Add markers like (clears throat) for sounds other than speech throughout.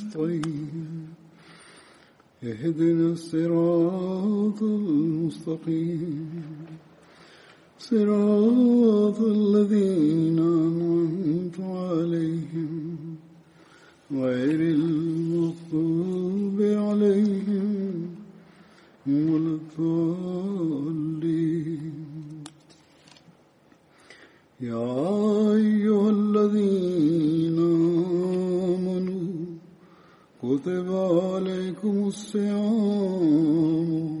نستعين اهدنا الصراط المستقيم صراط الذين أنعمت عليهم غير المغضوب عليهم ولا الضالين يا أيها الذين كتب عليكم الصيام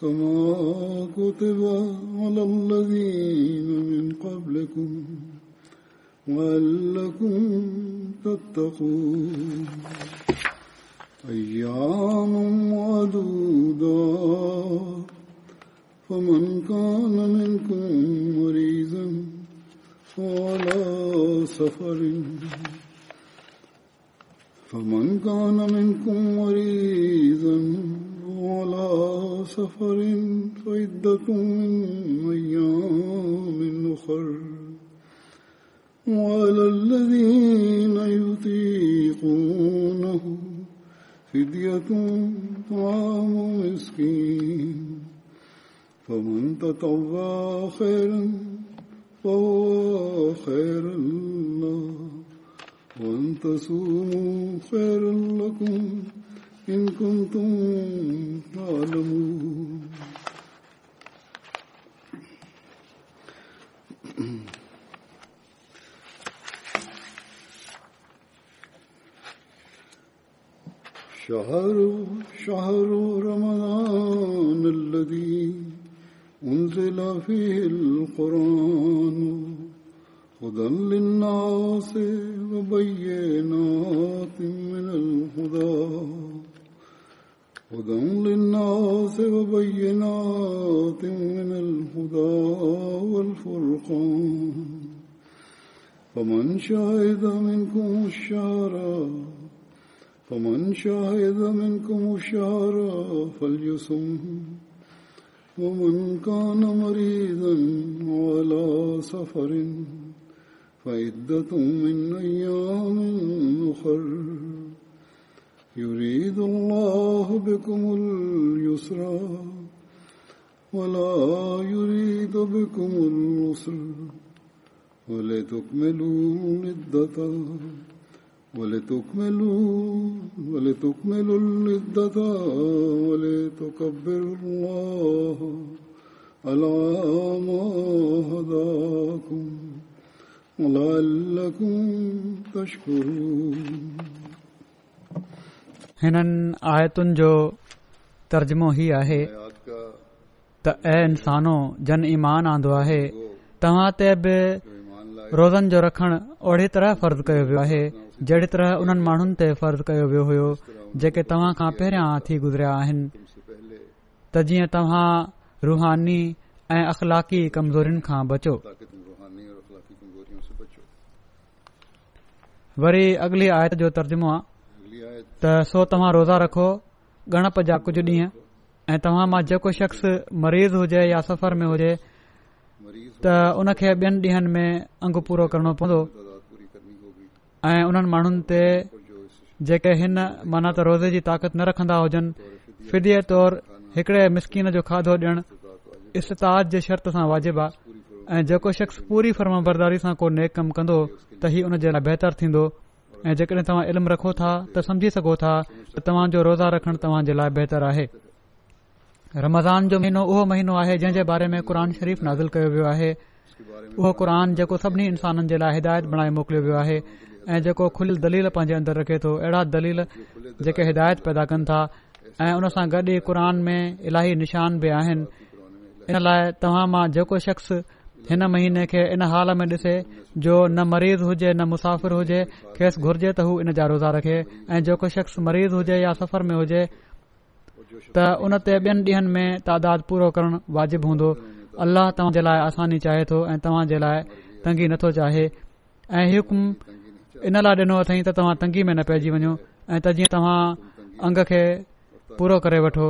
كما كتب على الذين من قبلكم ولعلكم تتقون أيام معدودة فمن كان منكم مريضا فعلى سفر فمن كان منكم مريضا وعلى سفر فعدة من أيام أخر وعلى الذين يطيقونه فدية طعام مسكين فمن تطوع خيرا فهو خير الله وأن تصوموا خير لكم إن كنتم تعلمون شهر شهر رمضان الذي أنزل فيه القرآن هدى للناس وبينات من الهدى هدى للناس وبينات من الهدى والفرقان فمن شهد منكم الشهر فمن شهد منكم الشهر فليصم ومن كان مريضا على سفر فعدة من أيام أخر يريد الله بكم اليسر ولا يريد بكم العسر ولتكملوا العدة ولتكملوا ولتكملوا العدة ولتكبروا الله على ما هداكم हिननि आयतुनि जो तर्जुमो ही आहे त ऐ जन ईमान आंदो आहे तव्हां ते बि रोज़नि जो रखणु ओड़ी तरह फर्ज़ कयो वियो आहे जहिड़ी तरह उन्हनि माण्हुनि ते फर्ज़ कयो वियो हो जेके तव्हां खां पहिरियां थी गुज़रिया आहिनि त जीअं तव्हां रूहानी ऐं अखलाकी कमज़ोरियुनि खां बचो वरी अॻिली आयत जो तर्जुमो आहे त सो तव्हां रोज़ा रखो गणप जा कुझु ॾींहं ऐं तव्हां मां जेको शख्स मरीज़ हुजे या सफ़र में हुजे त उनखे ॿियनि ॾींहनि में अंग पूरो करणो पवंदो ऐं उन्हनि माण्हुनि ते जेके हिन माना त रोज़े जी ताक़त न रखन्दा हुजनि फिदीअ तौर हिकड़े मिसकिन जो खाधो ॾियण इस्ताद जे शर्त सां वाजिब आहे ऐं जेको शख़्स पूरी फर्मा बरदारी सां को नेक कमु कंदो त ही उन जे लाइ बहितर थींदो ऐं जेकॾहिं तव्हां इल्मु रखो था त समझी सघो था त तव्हां रोज़ा रखण तव्हां जे लाइ बहितर आहे रमज़ान जो महीनो उहो महीनो आहे जंहिं जे बारे क़ुर शरीफ़ नाज़िल कयो वियो आहे उहो क़ुरान जेको सभिनी इंसाननि जे लाइ हिदायत बणाए मोकिलियो वियो आहे ऐ जेको खुलियल दलील पंहिंजे अंदरि रखे तो अहिड़ा दलील जेके हिदायत पैदा कनि था ऐ हुन सां गॾु ई क़रान में इलाही निशान बि आहिनि इन लाइ तव्हां मां जेको शख़्स हिन महीने खे इन हाल में ॾिसे जो न मरीज़ हुजे न मुसाफ़िर हुजे खेसि घुर्जे त हू इन जा रोज़ा रखे ऐं जेको शख़्स मरीज़ हुजे या सफ़र में हुजे त उन ते ॿियनि ॾींहनि में तादाद पूरो करण वाजिबु हूंदो अल्लाह तव्हां जे लाइ आसानी चाहे थो ऐं तव्हां जे लाइ तंगी नथो चाहे ऐ हुकम इन लाइ डि॒नो अथई त तव्हां तंगी में न पइजी वञो ऐं त जीअं तव्हां अंग खे पूरो करे वठो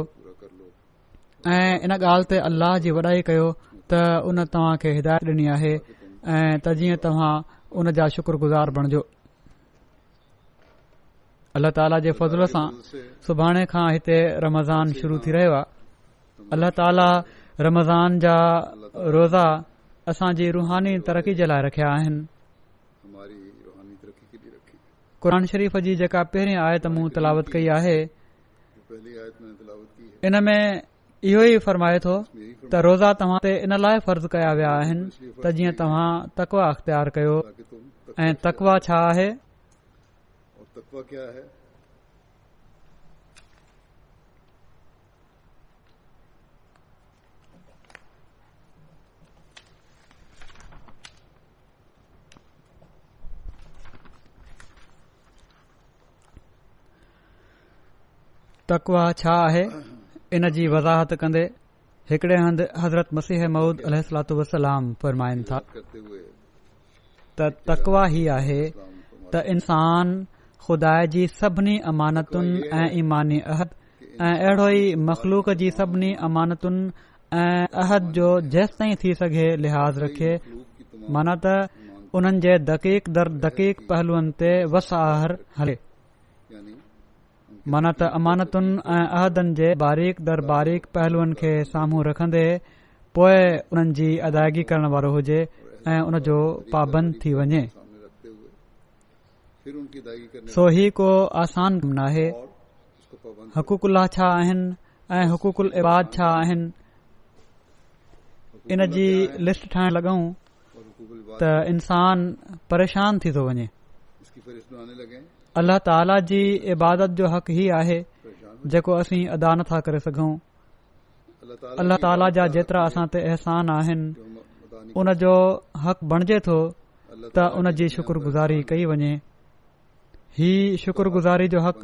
ऐं इन ॻाल्हि ते अल्लाह जी वॾाई कयो त उन तव्हां खे हिदायत ॾिनी आहे ऐं त जीअं तव्हां उन जा शुक्रगुज़ार बणिजो अल्ला ताला जे फज़ल सां सुभाणे खां हिते रमज़ान शुरू थी रहियो आहे अल्ला ताला रमज़ान जा रोज़ा असांजी रुहानी तरक़ी जे लाइ रखिया आहिनि क़ुर शरीफ़ जी जेका पहिरें आयत मूं तलावत कई आहे इहो ई फरमाए थो त रोज़ा तव्हां ते इन लाइ फर्ज़ कया विया आहिनि त जीअं तव्हां तकवा अख़्तियार कयो ऐं तकवा छा आहे तकवा छा आहे इन जी वज़ाहत कंदे हिकिड़े हंधि हज़रत मसीह मूद अलू वसलाम फ़र्माइनि था त तकवा ही आहे त इन्सान ख़ुदा जी सभिनी अमानतुनि ऐं ईमानी अहद ऐं अहिड़ो ई मख़लूक़ जी सभिनी अमानतुनि ऐं अहद जो जेसिताईं थी सघे लिहाज़ रखे माना त उन्हनि जे दक़ीक़ दर दक़ीक़ पहलूअनि ते वसाहर हले माना त अमानतुनि ऐं अहदनि जे बारीक़ दर बारीक़लूअनि खे साम्हूं रखंदे पोइ उन्हनि जी अदायगी करण वारो हुजे ऐं उनजो पाबंद थी वञे सो ही को आसान कमु न आहे छा आहिनि ऐं इबाद छा आहिनि इन जी लिस्ट ठाहिण लगूं त इंसान परेशान थी थो वञे अल्लाह ताला जी इबादत जो हक़ ई आहे जेको असीं अदा नथा करे सघूं अल्लाह ताला जा जेतिरा असां तेसान आहिनि उन जो हक़ बणिजे थो त उन जी शुक्रगुज़ारी कई वञे ही शुक्रगुज़ारी जो हक़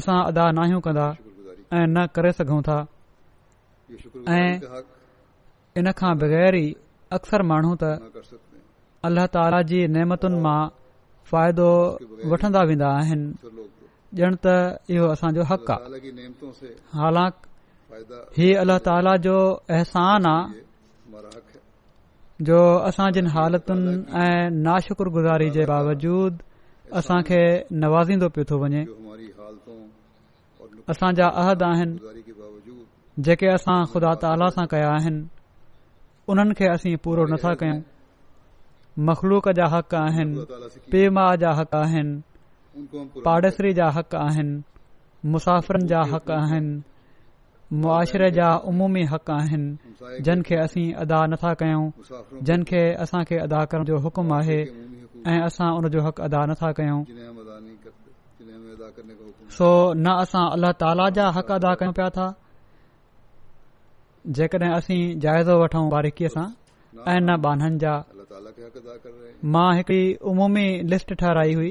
असां अदा नाहियूं कंदा ऐं न करे सघूं था ऐं इन खां बग़ैर ई अक्सर माण्हू त अल्ला ताला जी नेमतुनि मां फ़ाइदो वठंदा वेंदा आहिनि ॼण त इहो असांजो हक़ आहे हालांकि ही अलाह ताला जो अहसान आहे जो असां जिन हालतुनि ऐं गुज़ारी जे बावजूद असां खे नवाज़ींदो पियो थो वञे असांजा अहद आहिनि जेके असां ख़ुदा ताला सां कया आहिनि उन्हनि खे असीं पूरो नथा कयूं मख़लूक जा हक़ आहिनि पे माउ जा हक़ आहिनि पाड़ेसरी जा हक़ आहिनि मुसाफ़िरनि जा हक़ आहिनि मुआशरे जा उमूमी हक़ आहिनि जिन खे असीं अदा नथा कयूं जिन खे असां खे अदा करण जो हकुम आहे ऐं असां उनजो हक़ अदा नथा कयूं सो न असां अल्ला ताला जा हक़ अदा कयूं पिया था जेकॾहिं असीं जाइज़ो वठूं बारीकीअ सां ऐं न बाननि जा मां हिकड़ी उमूमी लिस्ट ठहराई हुई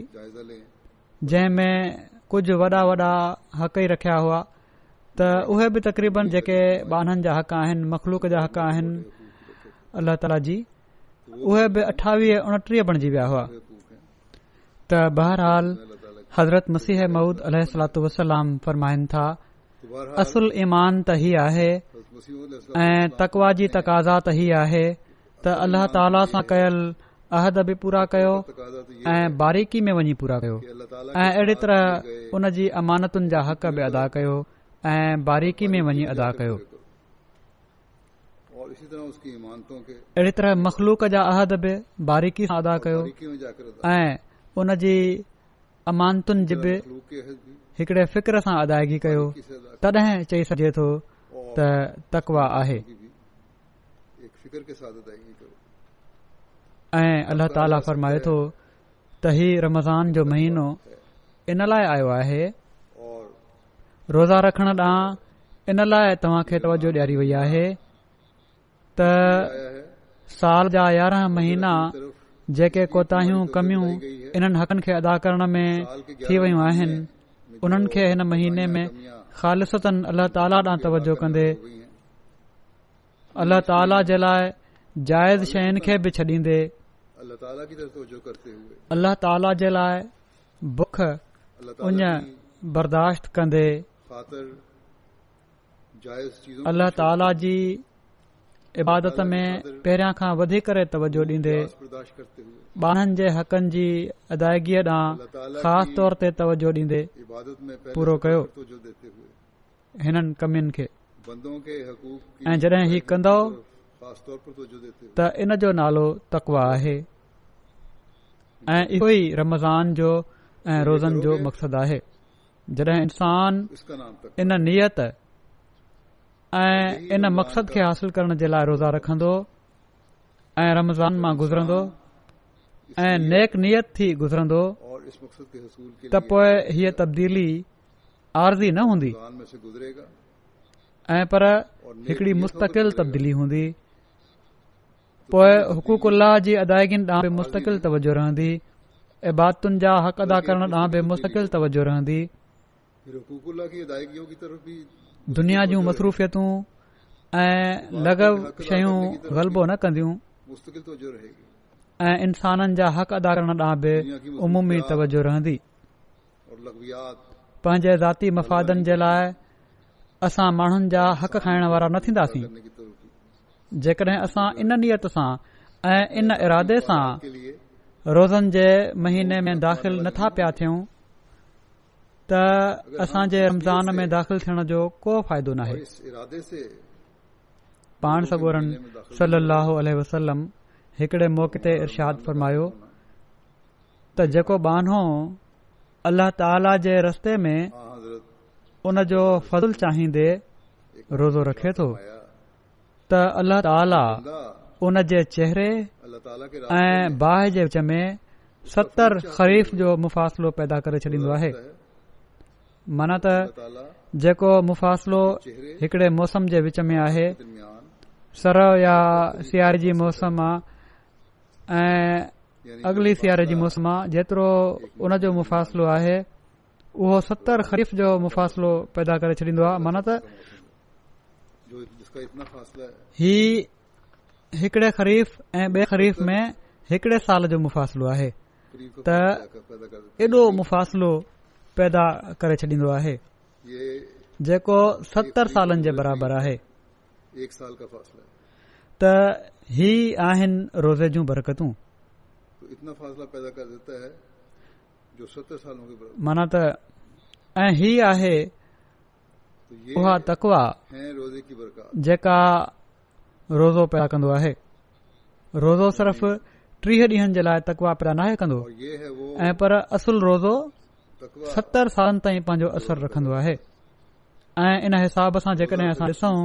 जंहिं में कुझु वॾा वॾा हक़ ई रखिया हुआ त उहे बि तक़रीबन जेके बाननि जा हक़ आहिनि मखलूक जा हक़ आहिनि अलाह ताला जी उहे बि अठावीह उणटीह बणजी विया हुआ त बहरहाल हज़रत मसीह महूद अलू वसलाम फरमाइन था असुल ईमान त ई आहे ऐं तकवा जी तक़ाज़ात ई आहे त अल्लाह ताला सां कयल अहद बि पूरा कयो ऐं बारीक़ी में वञी पूरा कयो ऐं अहिड़ी तरह उन जी अमानतुनि जा हक़ बि अदा कयो ऐं बारीकी में वञी अदा कयो अहिड़ी तरह मखलूक जा अहद बि बारीकी सां अदा कयो ऐं उन जी अमानतुनि बि हिकड़े फिक्र सां अदायगी कयो तॾहिं चई सघे थो त तकवा आहे ऐं अलाह ताला फरमाए थो त हीउ रमज़ान जो महीनो इन लाइ आयो आहे रोज़ा रखण ॾांहुं इन लाइ तव्हांखे तवजो ॾियारी वई आहे त साल जा यारहं महीना जेके कोताहियूं कमियूं इन्हनि हक़नि खे अदा करण में थी वियूं आहिनि उन्हनि खे हिन महीने में ख़ालिसतनि अल्लाह ताला ॾांहुं तवजो कंदे अलाह ताला जे लाइ जाइज़ शयुनि खे बि छॾींदे अल्ल्ह ताला जे लाइ बर्दाश्त कंदे अल्लाह ताला जी इबादत में पहिरियां खां वधीक तवजो ॾींदे ॿारनि जे हक़नि जी अदागीअ ॾांहुं ख़ासि तौर ते तवजो ॾींदे हिननि कमियुनि खे ऐं जॾहिं हीउ कंदो त इन जो नालो तकवा आहे ऐं इहो ई रमज़ान जो ऐं रोज़नि जो मक़सदु आहे इंसान इन नियत ऐं इन मक़सदु खे हासिल करण जे लाइ रोज़ा रखंदो ऐं रमज़ान मां गुज़रंदो ऐं नेक नियत थी गुज़रंदो त पोइ हीअ तबदीली आरज़ी न हूंदी ऐं पर हिकड़ी मुस्तक़िल तब्दीली हूंदी पोए हुकूकुल्लह जी अदायगी ॾांहुं बि मुस्तक़िल तवजो रहंदी इबादुनि जा हक़ अदा करण ॾांहं बि दुनिया जूं मसरूफ़तू ऐं लग़लबो न कंदियूं ऐं इंसाननि जा हक़ अदा करण ॾांहुं बि उमूमी तवजो रहंदी पंहिंजे ज़ाती मफ़ादनि जे लाइ असां माण्हुनि जा हक़ खाइण वारा न थींदासीं जेकॾहिं असां इन नियत सां ऐं इन इरादे सां रोज़न जे महीने में दाख़िल नथा पिया थियूं त असां जे रमज़ान में दाख़िल थियण जो को फ़ाइदो नाहे पाण सगोरनि सलो वसलम हिकड़े मौक़े ते इर्शाद फरमायो त जेको बानो अल्लाह ताला जे रस्ते में उन जो फज़ल चाहींदे रोज़ो रखे थो त ताला उन जे चेहरे ऐं बाहि जे विच में सतरि ख़रीफ़ जो मुफ़ासिलो पैदा करे छॾींदो आहे माना त जेको मुफ़ासिलो हिकड़े मौसम जे विच में आहे सरव या सियारे जी मौसम आहे ऐं अगली सियारे जी मौसम आहे जेतिरो उन जो मुफ़ासिलो आहे उहो सतरि ख़रीफ़ जो मुफ़ासिलो पैदा करे छॾींदो आहे माना ती हिकड़े ख़रीफ़ ऐं बे ख़रीफ़ में हिकड़े साल जो मुफ़ासिलो आहे एॾो मुफ़ासिलो पैदा करे छॾींदो आहे जेको सतरि सालनि जे बराबरि आहे त रोज़े जूं बरकतू माना त ऐ ही आहे उहा तकवा जेका रोज़ो पैदा कंदो आहे रोज़ो सिर्फ़ टीह ॾींहनि जे लाइ तकवा पैदा नाहे कंदो ऐं पर असुल रोज़ो सतरि सालनि ताईं पंहिंजो असर रखंदो आहे ऐं इन हिसाब सां जेके असां ॾिसूं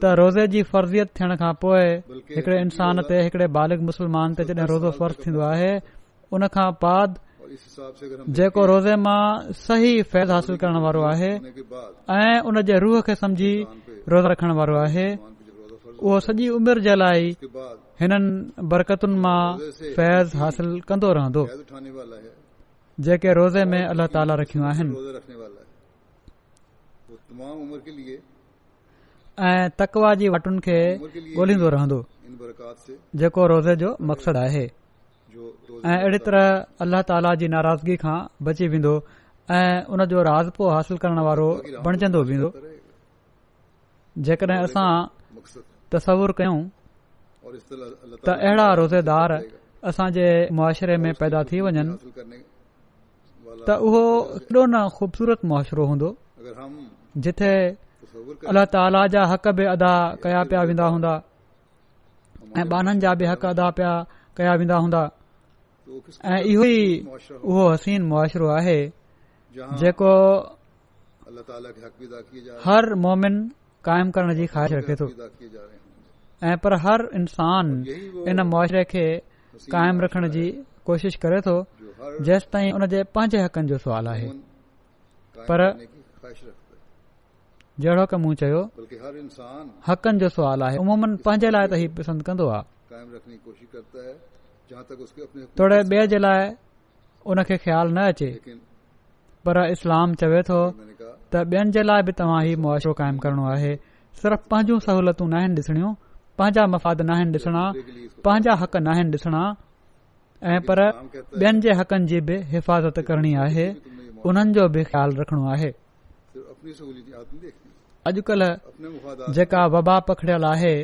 त रोज़े जी फर्ज़ियत थियण खां पोइ हिकड़े इंसान ते हिकड़े बालिग मुस्लमान ते जॾहिं रोज़ो फर्ज़ थींदो आहे उन खां बाद जेको रोज़े मां सही फैज़ हासिल करण वारो आहे ऐं उन जे रूह खे सम्झी रोज़ रखण वारो आहे उहो सॼी उमिरि जे लाइ हिननि बरकतुनि मां फैज़ हासिल कंदो रहंदो जेके रोज़े में अल्ला ताला रखियूं आहिनि ऐं तकवा जी वटुनि खे गोलंदो जेको रोज़े जो मक़सदु आहे ऐं अहिड़ी तरह अल्लाह ताला जी नाराज़गी खां बची वेंदो ऐं उनजो राज़पो हासिल करण वारो बणजंदो वेंदो जेकॾहिं असां तस्वर कयूं त अहिड़ा रोज़ेदार असांजे मुआशरे में पैदा थी वञनि त उहो एॾो न ख़ूबसूरत मुआशिरो हूंदो जिथे अल्ला ताला जा हक़ बि अदा कया पिया वेंदा हूंदा ऐ बाननि जा बि हक़ अदा पया कया वेंदा हूंदा ऐं इहो ई उहो हसीन मुआशिरो आहे जेको हर मोमिन क़ाइम करण जी ख़्वाहिश रखे थो ऐं पर हर इंसान इन मुआशरे खे क़ाइम रखण जी कोशिशि करे थो जेसि ताईं हुनजे पंहिंजे हक़नि जो सुवाल आहे पर जहिड़ो कंहिं चयो हक़नि जो सवाल आहे उमूमनि पंहिंजे लाइ त ई पसंदि कंदो आहे तोड़े ॿिए जे लाइ उन खे ख़्यालु न अचे पर इस्लाम चवे थो त ॿियनि जे लाइ बि तव्हां ई मुआशो क़ाइमु करणो आहे सिर्फ़ पंहिंजूं सहूलियतूं नाहिनि ॾिसणियूं पंहिंजा मफ़ाद नाहिनि ॾिसणा पंहिंजा हक़ न आहिनि ॾिसणा ऐं पर ॿियनि जे हक़नि जी बि हिफ़ाज़त करणी आहे उन्हनि जो बि ख़्यालु रखणो आहे अॼुकल्ह जेका वबा पखड़ियल आहे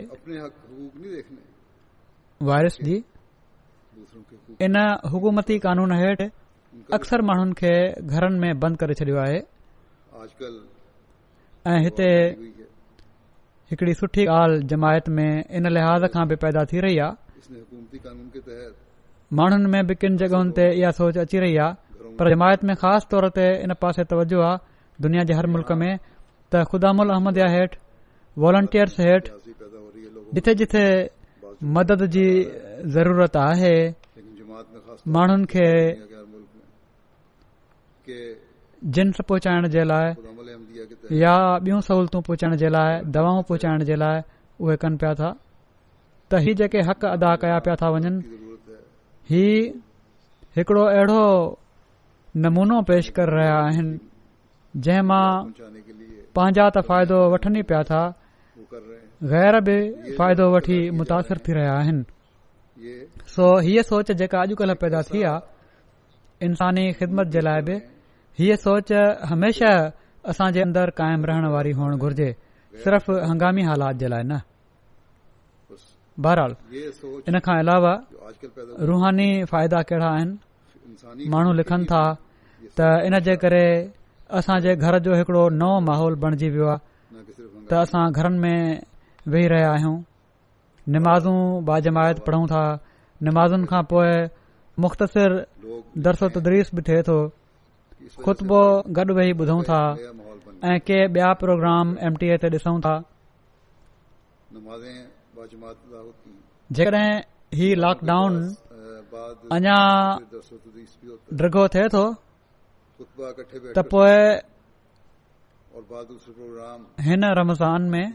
वायरस जी इन हुकूमती कानून हेठि अक्सर माण्हुनि खे घरनि में बंदि करे छॾियो आहे हिते हिकड़ी सुठी ॻाल्हि जमायत में इन लिहाज़ खां बि पैदा थी रही आहे माण्हुनि में बि किन जॻहनि ते इहा सोच अची रही आहे पर जमायत में ख़ासि तौर ते इन पासे तवजो आहे दुनिया जे हर मुल्क़ में त ख़ुदा उल अहमद हेठि वॉलेंटियर्स हेठि जिथे जिथे मदद जी ज़रूरत आहे माण्हुनि खे जिन्स पहुचाइण जे लाइ या बियूं सहूलियतूं पहुचाइण जे लाइ दवाऊं पहुचाइण जे लाइ उहे कनि पिया था त ही जेके हक़ अदा कया पिया था वञनि ही हिकड़ो अहिड़ो नमूनो पेश करे रहिया आहिनि जंहिं मां पंहिंजा त फ़ाइदो वठनि ई पिया था गैर बि फ़ाइदो वठी मुतासिर थी रहिया आहिनि सो हीअ सोच जेका अॼुकल्ह पैदा थी आहे इन्सानी ख़िदमत जे लाइ बि हीअ सोच हमेशा असां जे अंदरि कायम रहण वारी हुअण घुर्जे सिर्फ़ हंगामी हालात जे लाइ न बहरहाल इन खां अलावा रूहानी फ़ाइदा कहिड़ा आहिनि माण्हू लिखनि था त इन जे करे असां जे घर जो हिकड़ो नओ माहौल बणिजी वियो आहे त असां घरनि में वेही रहिया आहियूं निमाज़ू बा जमायत पढ़ूं था निमाज़ुनि खां पोइ मुख़्तसिर दरसो तुदरीस बि थे थो, ख़ुतबो गॾु वेही ॿुधूं था ऐ के बिया प्रोग्राम एम टी ए ते ॾिसूं था जेकॾहिं ही लॉकडाउन अञा ड्रिगो थिए थो त पोइ हिन रमज़ान में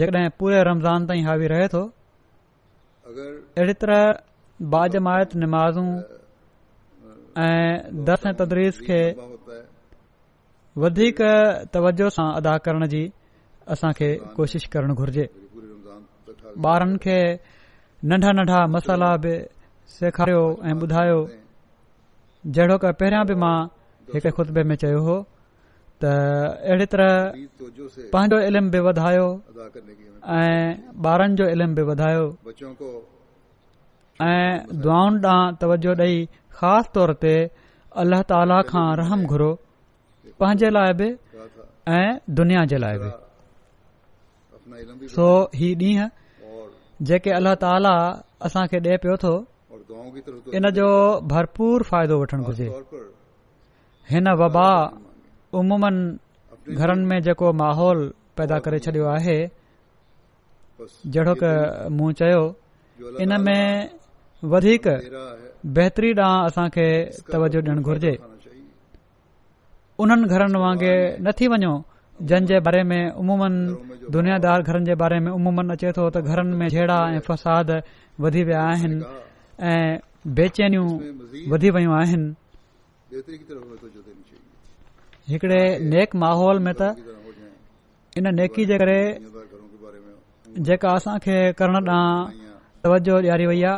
जेकॾहिं पूरे रमज़ान ताईं हावी रहे थो अहिड़ी तरह बाजमायत नमाज़ू ऐं दस ऐं तदरीस खे वधीक तवजो सां अदा करण जी असां खे कोशिश करणु घुर्जे ॿारनि खे नंढा नंढा मसाला बि सेखारियो ऐं ॿुधायो जहिड़ो कि पहिरियां बि मां हिकु ख़ुतबे में चयो हो त अहिड़ी तरह पंहिंजो इल्म बि वधायो ऐं ॿारनि जो इल्म बि वधायो ऐं दुआउनि ॾांहुं तवजो ॾेई ख़ासि तौर ते अल्लाह ताला खां रहम घुरो पंहिंजे लाइ बि ऐं दुनिया जे लाइ बि सो ही ॾींहं जेके अल्ल्ह ताला असांखे ॾिए पियो थो इन जो भरपूर फ़ाइदो वठणु हिन वबा उमूमन घरनि में जेको माहौल पैदा करे छॾियो आहे जहिड़ो की मूं चयो में वधीक बहितरी ॾांहुं असां खे तवजो ॾियणु घुर्जे उन्हनि घरनि वांगुरु नथी वञो जंहिं जे बारे में उमूमन दुनियादार घरनि जे बारे में उमूमन अचे थो त घरनि में छेड़ा ऐं फ़साद वधी विया आहिनि ऐं बेचैनियूं वधी वियूं आहिनि हिकड़े नेक माहौल में त इन नेकी जे करे जेका असां खे करण ॾांहुं तवजो ॾियारी वई आहे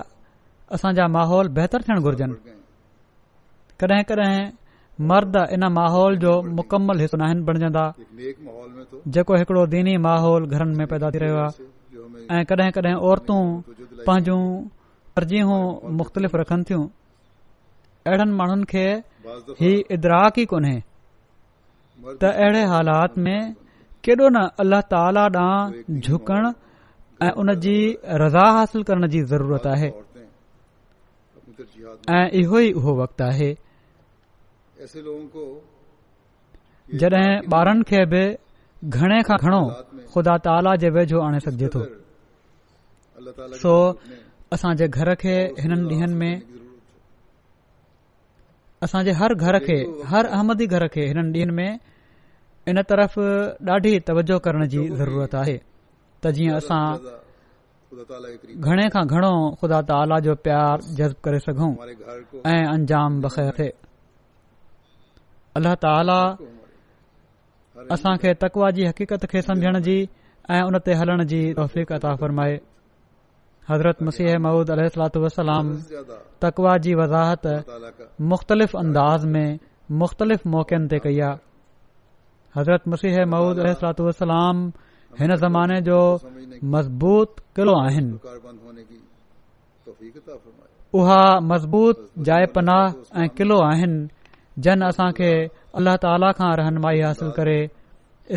असां माहौल बहितर थियण घुर्जनि कॾहिं कॾहिं मर्द इन माहौल जो मुकमल हित नाहिनि बणजंदा जेको हिकिड़ो दीनी माहौल घरनि में पैदा थी रहियो आहे ऐं कॾहिं कॾहिं औरतूं पंहिंजूं तरजीहूं मुख़्तलिफ़ रखनि थियूं अहिड़नि माण्हुनि खे इदराक ई कोन्हे त अहिड़े हालात में केॾो न अलाह ताला ॾांहुं झुकण ऐं जॾहिं ॿारनि खे बिझो आणे सघिजे थोर खे हिन असां हर घर खे हर अहमदी घर खे हिननि ॾींहनि में इन तरफ़ ॾाढी तवजो करण जी ज़रूरत आहे त जीअं असां घणे खां घणो ख़ुदा ताला जो प्यार जज़्ब करे सघूं ऐं अल्ला तकवा जी हक़ीक़त खे समझण जी ऐं उन ते हलण जी तौफ़ फ़रमाए हज़रत मसीह महूद अलूसल तकवा जी वज़ाहत मुख़्तलिफ़ अंदाज़ में मुख़्तलिफ़ मौक़नि ते कई आहे हज़रत ज़माने जो मज़बूत किलो उहा मज़बूत जाए पनाह ऐं क़िलो आहिनि जन असां खे अल्ल ताला खां रहनुमाई हासिल करे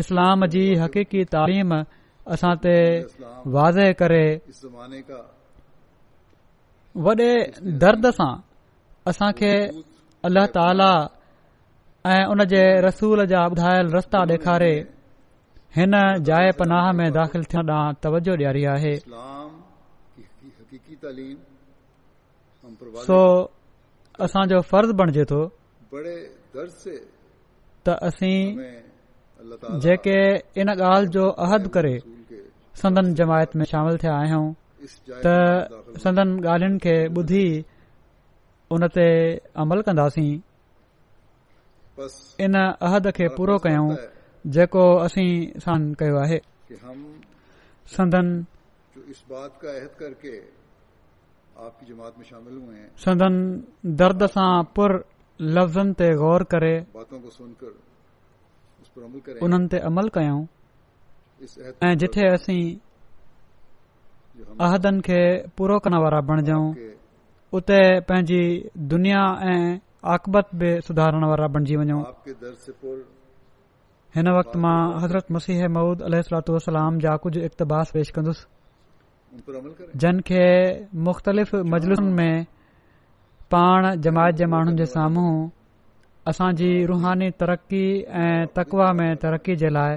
इस्लाम जी हक़ीक़ी तालीम असां ते वाज़े करे वॾे दर्द सां असांखे अलाह ताला ऐं उन जे रसूल जा ॿुधायल रस्ता ॾेखारे हिन जाइ पनाह में दाख़िल थियण ॾांहुं तवजो ॾियारी आहे सो असांजो फर्ज़ु बणिजे थो जेके इन ॻाल्हि जो अहद करे संदन जमायत में शामिल थिया आहियूं त संदन ॻाल्हियुनि खे ॿुधी उन ते अमल कंदासीं इन अहद खे पूरो कयूं जेको असीं सान कयो आहे संदन दर्द सां पुर लफ़्ज़नि ते गौर करे उन्हनि ते अमल कयूं ऐं जिथे असीं अहदनि खे पूरो करण वारा बणिजऊं उते पंहिंजी दुनिया ऐं आकबत बि सुधारण वारा बणिजी वञूं हिन वक़्त मां हज़रत मसीह मूद अलत वसलाम जा कुझु इक़्तबास पेश कंदुसि जनखे मुख़्तलिफ़ मजलूसनि में पाण जमायत जे माण्हुनि जे साम्हूं असांजी रूहानी तरक़ी ऐं तकवा में तरक़ी जे लाइ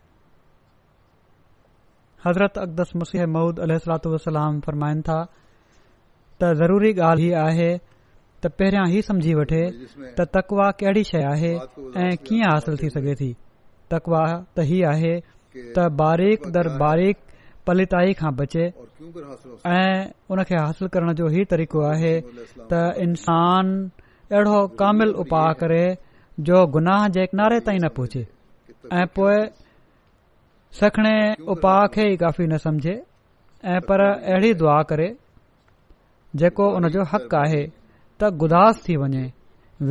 हज़रत अकदस मु फरमाइनि था त ज़रूरी ॻाल्हि हीअ आहे त पहिरियां ई समुझी वठे त तकवा कहिड़ी शइ आहे ऐं कीअं हासिल थी सघे थी तकवा त ही आहे त बारीक़ दर बारीक़ पलिताई खां बचे ऐं उनखे हासिल करण जो हीउ तरीक़ो आहे त इंसान अहिड़ो कामिल उपाउ करे जो गुनाह जे किनारे ताईं न पहुचे ऐं पोए सखणे उपा खे ई काफ़ी न समझे ऐं पर अहिड़ी दुआ करे जेको हुन जो हक़ आहे त गुदास थी वञे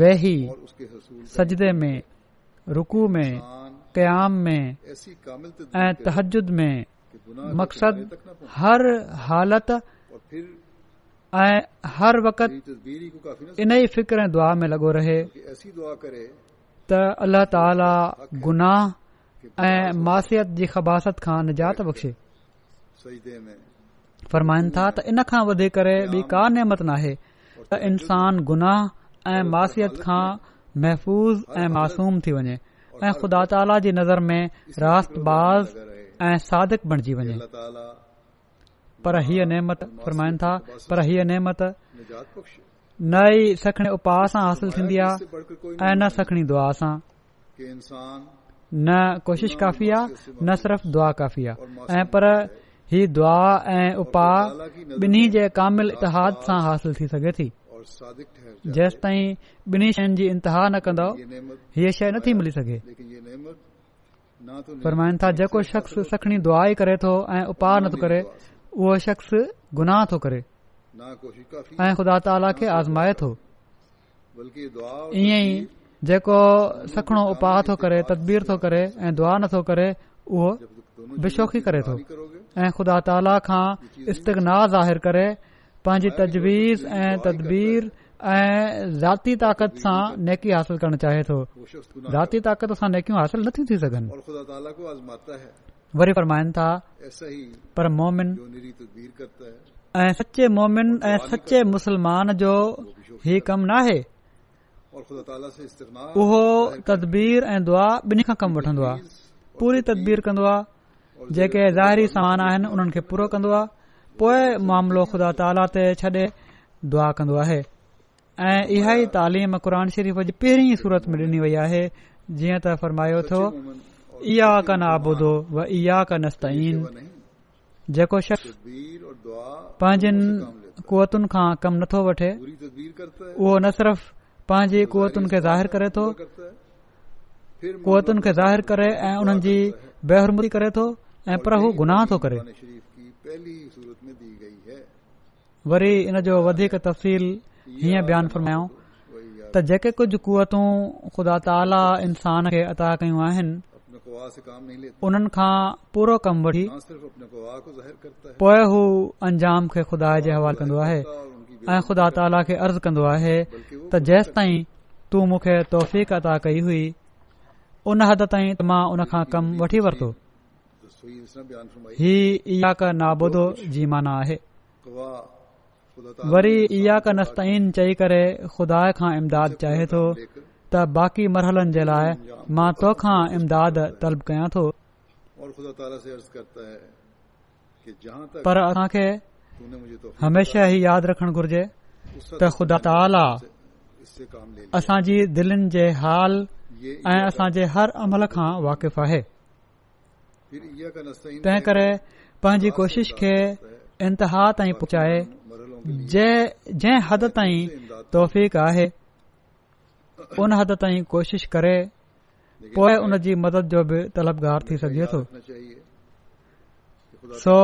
वेही सजदे में रुकू में क़याम में ऐं तहजुद में मक़सदु हर हालत ऐं हर वक़्त इन ई फिक्र ऐं दुआ में लॻो रहे त अल्ला ताला गुनाह मासियत जी ख़बासत खां निजातफ़ूज़ ऐं मासूम थी वञे ऐं ख़ुदा ताला जी नज़र में रात ऐं सादक बणजी वञे पर हीअ नेमत न ई सखण उपास सां हासिल थींदी आहे ऐं न सखणी दुआ सां न कोशिश काफ़ी आहे न सिर्फ़ दुआ काफ़ी आहे ऐं पर ही दुआ ऐं उपा बिन्हि जे कामिल इतिहाद सां हासिल थी सघे थी जेसि ताईं ॿिन्ही शयुनि जी इंतिहा न कन्दो हीअ शइ नथी मिली सघे फरमाइन था जेको शख़्स सखणी दुआ ई करे थो ऐं उपा न थो करे उहो शख़्स गुनाह थो करे ऐं ख़ुदा ताला खे आज़माए थो ईअं ई जेको सखणो उपाह थो करे तदबीर थो करे ऐं दुआ नथो करे उहो ऐं ख़ुदा ताला खां इस्ततनाह ज़ाहिर करे पंहिंजी तजवीज़ ऐं तदबीर ऐं ज़ाती ताक़त सां नेकी हासिल करणु चाहे थो ज़ाती ताक़त सां नेकियूं हासिल नथी थी सघनि वरी फरमाइनि था पर मोमिन ऐं सचे मोमिन ऐं सचे मुसलमान जो ही कम न आहे उहो तदबीर ऐं दुआ बिनी खां कमु वठंदो आहे पूरी तदबीर कंदो आहे जेके ज़ाहिरी सामान आहिनि उन्हनि खे पूरो कंदो आहे पोइ मामिलो ख़ुदा ताला ते छॾे दुआ कंदो आहे ऐं इहा ई तालीम क़ुर शरीफ़ जी पहिरीं सूरत में ॾिनी वई आहे जीअं त फरमायो थियो इहा का न आबूदो जेको शख्स पंहिंजनि कुवतुनि खां कमु नथो वठे उहो न सिर्फ़ पंहिंजी क़वतुनि खे ज़ाहिरु थो क़वतुनि खे ज़ाहिरु ऐं उन्हनि जी बेहरमुरी करे थो ऐं पर हू गुनाह थो करे वरी इन जो वधीक तफ़सील हीअं बयानु फरमायो त जेके कुझ क़वतूं ख़ुदा ताला इंसान खे अता कयूं आहिनि उन्हनि खां पूरो कमु वरी पोइ हू अंजाम खे खुदा जे हवाले कंदो आहे ख़ुदा ताला खे अर्ज़ कंदो आहे त जेसिताईं तूं मूंखे कई हुई उन हद ताईं मां उनखां कमु वठी वरितो माना आहे वरी इहा नस्तइन चई करे ख़ुदा खां इमदाद चाहे थो त बाक़ी मरहलनि जे लाइ मां तोखा इमदाद तलब कयां थो पर असांखे हमेशा ही यादि रखणु घुरिजे त ख़ुदा असांजी दिलनि जे हाल ऐं असांजे हर अमल खां वाक़िफ़ आहे तंहिं करे पंहिंजी कोशिश खे इंतिहा ताईं पुचाए जंहिं हद हदि ताईं तौफ़ आहे (clears throat) उन हद ताईं कोशिश करे पोइ उन जी मदद जो बि तलबगार थी सघे थो सो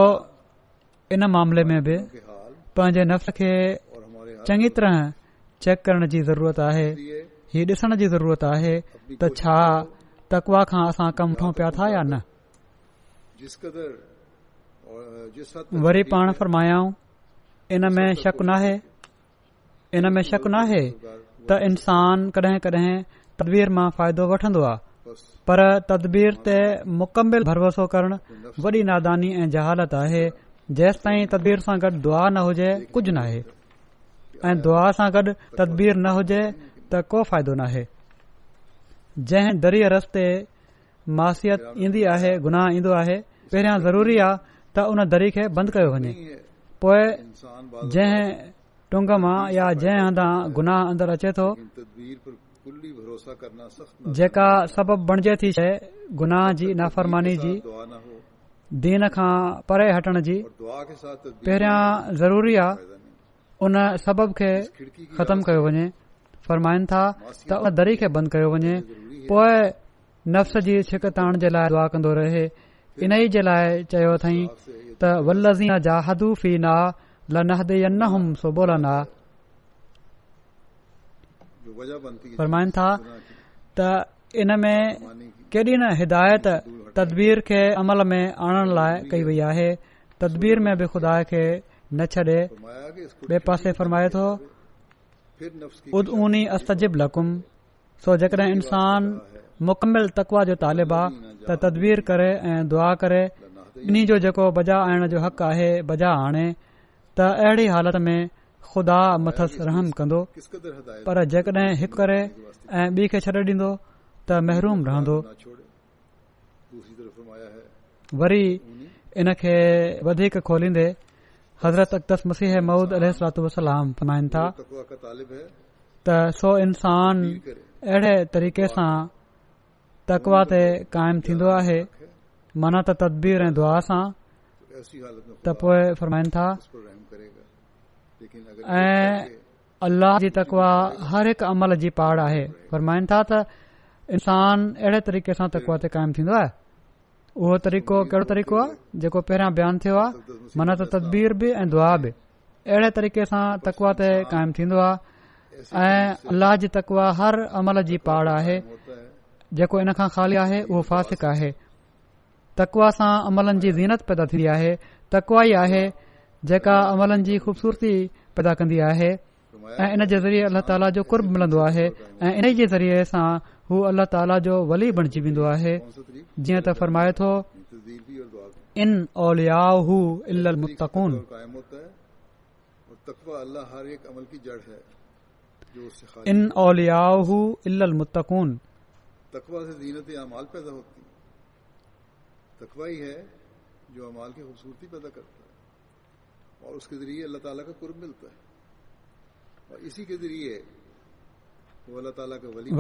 इन मामले में बि पंहिंजे नफ़्स खे चङी तरह चेक करण जी ज़रूरत आहे त छा तकवा खां असां कम वठूं पिया था या न वरी पाण फरमायाऊं इनमें इन में शक न आहे त इंसान कडहिं कडहिं तदबीर मां फ़ाइदो वठंदो आहे पर तदबीर ते मुकमिल भरोसो करण वॾी नादानी ऐं जहालत आहे जेसि ताईं तदबीर सां गॾु दुआ न हुजे कुझु न आहे ऐं दुआ सां गॾु तदबीर न हुजे त को फ़ाइदो न आहे जंहिं दरी रस्ते मासियत ईंदी आहे गुनाह ईंदो आहे पहिरियां ज़रूरी आहे त उन दरी खे बंदि कयो वञे पोइ जंहिं टुंग मां या जंहिं हंधि गुनाह अंदरु अचे थो जेका सबब बणिजे थी शइ गुनाह जी नाफ़रमानी जी दीन खां परे हटण जी पहिरियां ज़रूरी आहे उन सबब खे ख़तमु कयो वञे फ़रमाइन था त उन दरी खे बंदि कयो वञे पोए नफ़्स जी छिक ताण जे लाइ दुआ कंदो रहे इन ई जे लाइ चयो अथई त वल्लज़ी ना त इन में केॾी न हिदायत तदबीर खे अमल में आणण लाइ कई वई आहे तदबीर में बि ख़ुदा खे न छॾे ॿिए पासे फरमाए थो उदूनी अस्तजिब लकुम सो जेकॾहिं इंसान मुकमिल तकवा जो तालिब आहे त तदबीर करे ऐं दुआ करे इन्ही जो जेको बजा आणण जो हक़ आहे बजा आणे त अहिड़ी हालति में ख़ुदा मथस रहम कंदो पर जेकॾहिं हिकु करे ऐं ॿी खे छॾे ॾींदो त महिरूम रहंदो वरी इन खे वधीक खोलींदे हज़रत मसीह अख़्तस वसलाम फरमाइनि था त सो इंसान अहिड़े तरीक़े सां तकवा ते क़ाइमु थींदो आहे माना त तदबीर ऐं दुआ सां त पोइ फरमाइनि था ऐं अलाह जी तकवा हर हिकु अमल जी पाड़ आहे फ़रमाइनि था त इंसान अहिड़े तरीक़े सां तकवा ते क़ाइमु थींदो आहे उहो तरीक़ो कहिड़ो तरीक़ो आहे जेको पहिरियां बयानु थियो आहे मन त तदबीर बि ऐं दुआ बि अहिड़े तरीक़े सां तकवा ते क़ाइमु थींदो आहे ऐं अलाह जी तकवा हर अमल जी पाड़ आहे जेको इन खां खाली आहे उहो फासिक आहे तकवा सां अमलनि जी ज़ीनत पैदा थींदी आहे तकवाई आहे जेका अमलनि जी खूबसूरती पैदा कंदी आहे ان کے ذریعے اللہ تعالیٰ جو قرب ملوا ہے انہیں ذریعے سا اللہ تعالیٰ ولی بن جی جی فرمائے تو ان اولیا قائم ہوتا ہے ان اولیا متکون سے جو امال کی خوبصورتی پیدا کرتا ہے اور اس کے ذریعے اللہ تعالیٰ کا قرب ملتا ہے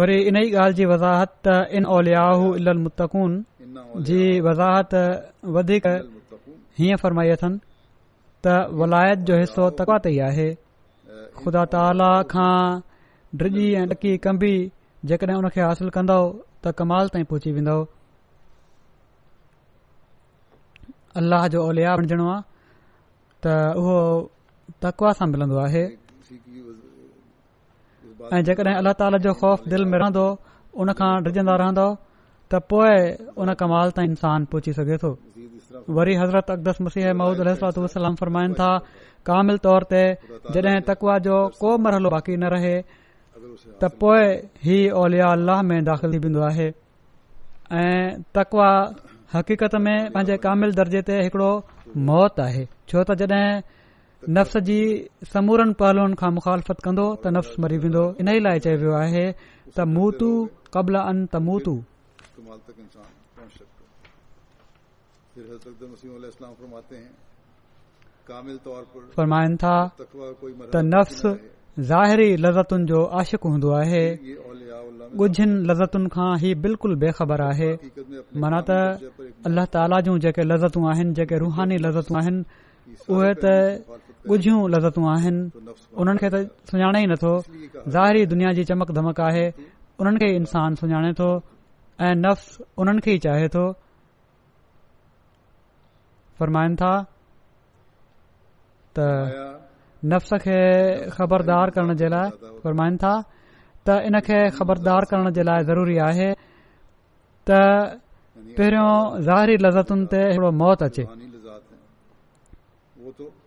वरी इन ई ॻाल्हि जी वज़ाहत त इन औलियाहू मुतकून जी वज़ाहत वधीक हीअं फरमाई अथनि त वलायत जो हिसो तकवा ते ई आहे ख़ुदा ताला खां ड्रिजी ऐं ॾकी कंबी जेकॾहिं हुन खे हासिल कंदो त कमाल ताईं पहुची वेंदो अलाह जो औलिया बणजणो आहे त उहो तकवा सां मिलंदो आहे ऐं जेकड॒हिं अलाह ताला जो ख़ौफ़ दिलि में रहंदो उन खां डिजंदा रहंदो त पोइ उन कमाल ताईं इंसान पहुची सघे थो वरी हज़रत अकदस मसीह महूद महमूदनि था कामिल तौर ते जॾहिं तकवा जो को मरहलो बाक़ी न रहे त पोइ ही ओलिया अल्लाह में दाख़िल थी वेंदो आहे ऐं तकवा हक़ीक़त में पंहिंजे कामिल दर्जे ते हिकिड़ो मौत आहे छो त जॾहिं नफ़्स जी समूरनि पहलूअनि खां मुख़ालफ़त कंदो त नफ़्स मरी वेंदो इन ई लाइ चयो वियो आहे त मूं क़बल अन त मूं तूं था त नफ़्स ज़ाहिरी लज़तुनि जो आशिक़ हूंदो आहे गुझनि लज़तुनि खां ही बिल्कुल बेखबर आहे माना त अल्लाह ताला जूं जेके लज़तूं आहिनि जेके रुहानी लज़तूं आहिनि उहे त झयूं लज़तूं आहिनि उन्हनि खे त सुञाणे ई नथो ज़ाहिरी दुनिया जी चमक धमक आहे उन्हनि खे ई इन्सानु सुञाणे थो ऐं नफ़्स उन्हनि खे ई चाहे थो फ़रमाइनि था त नफ़्स खे ख़बरदार करण जे लाइ फ़रमाइनि था त इनखे ख़बरदार करण जे लाइ ज़रूरी आहे त पहिरियों ज़ाहिरी लज़तुनि ते मौत अचे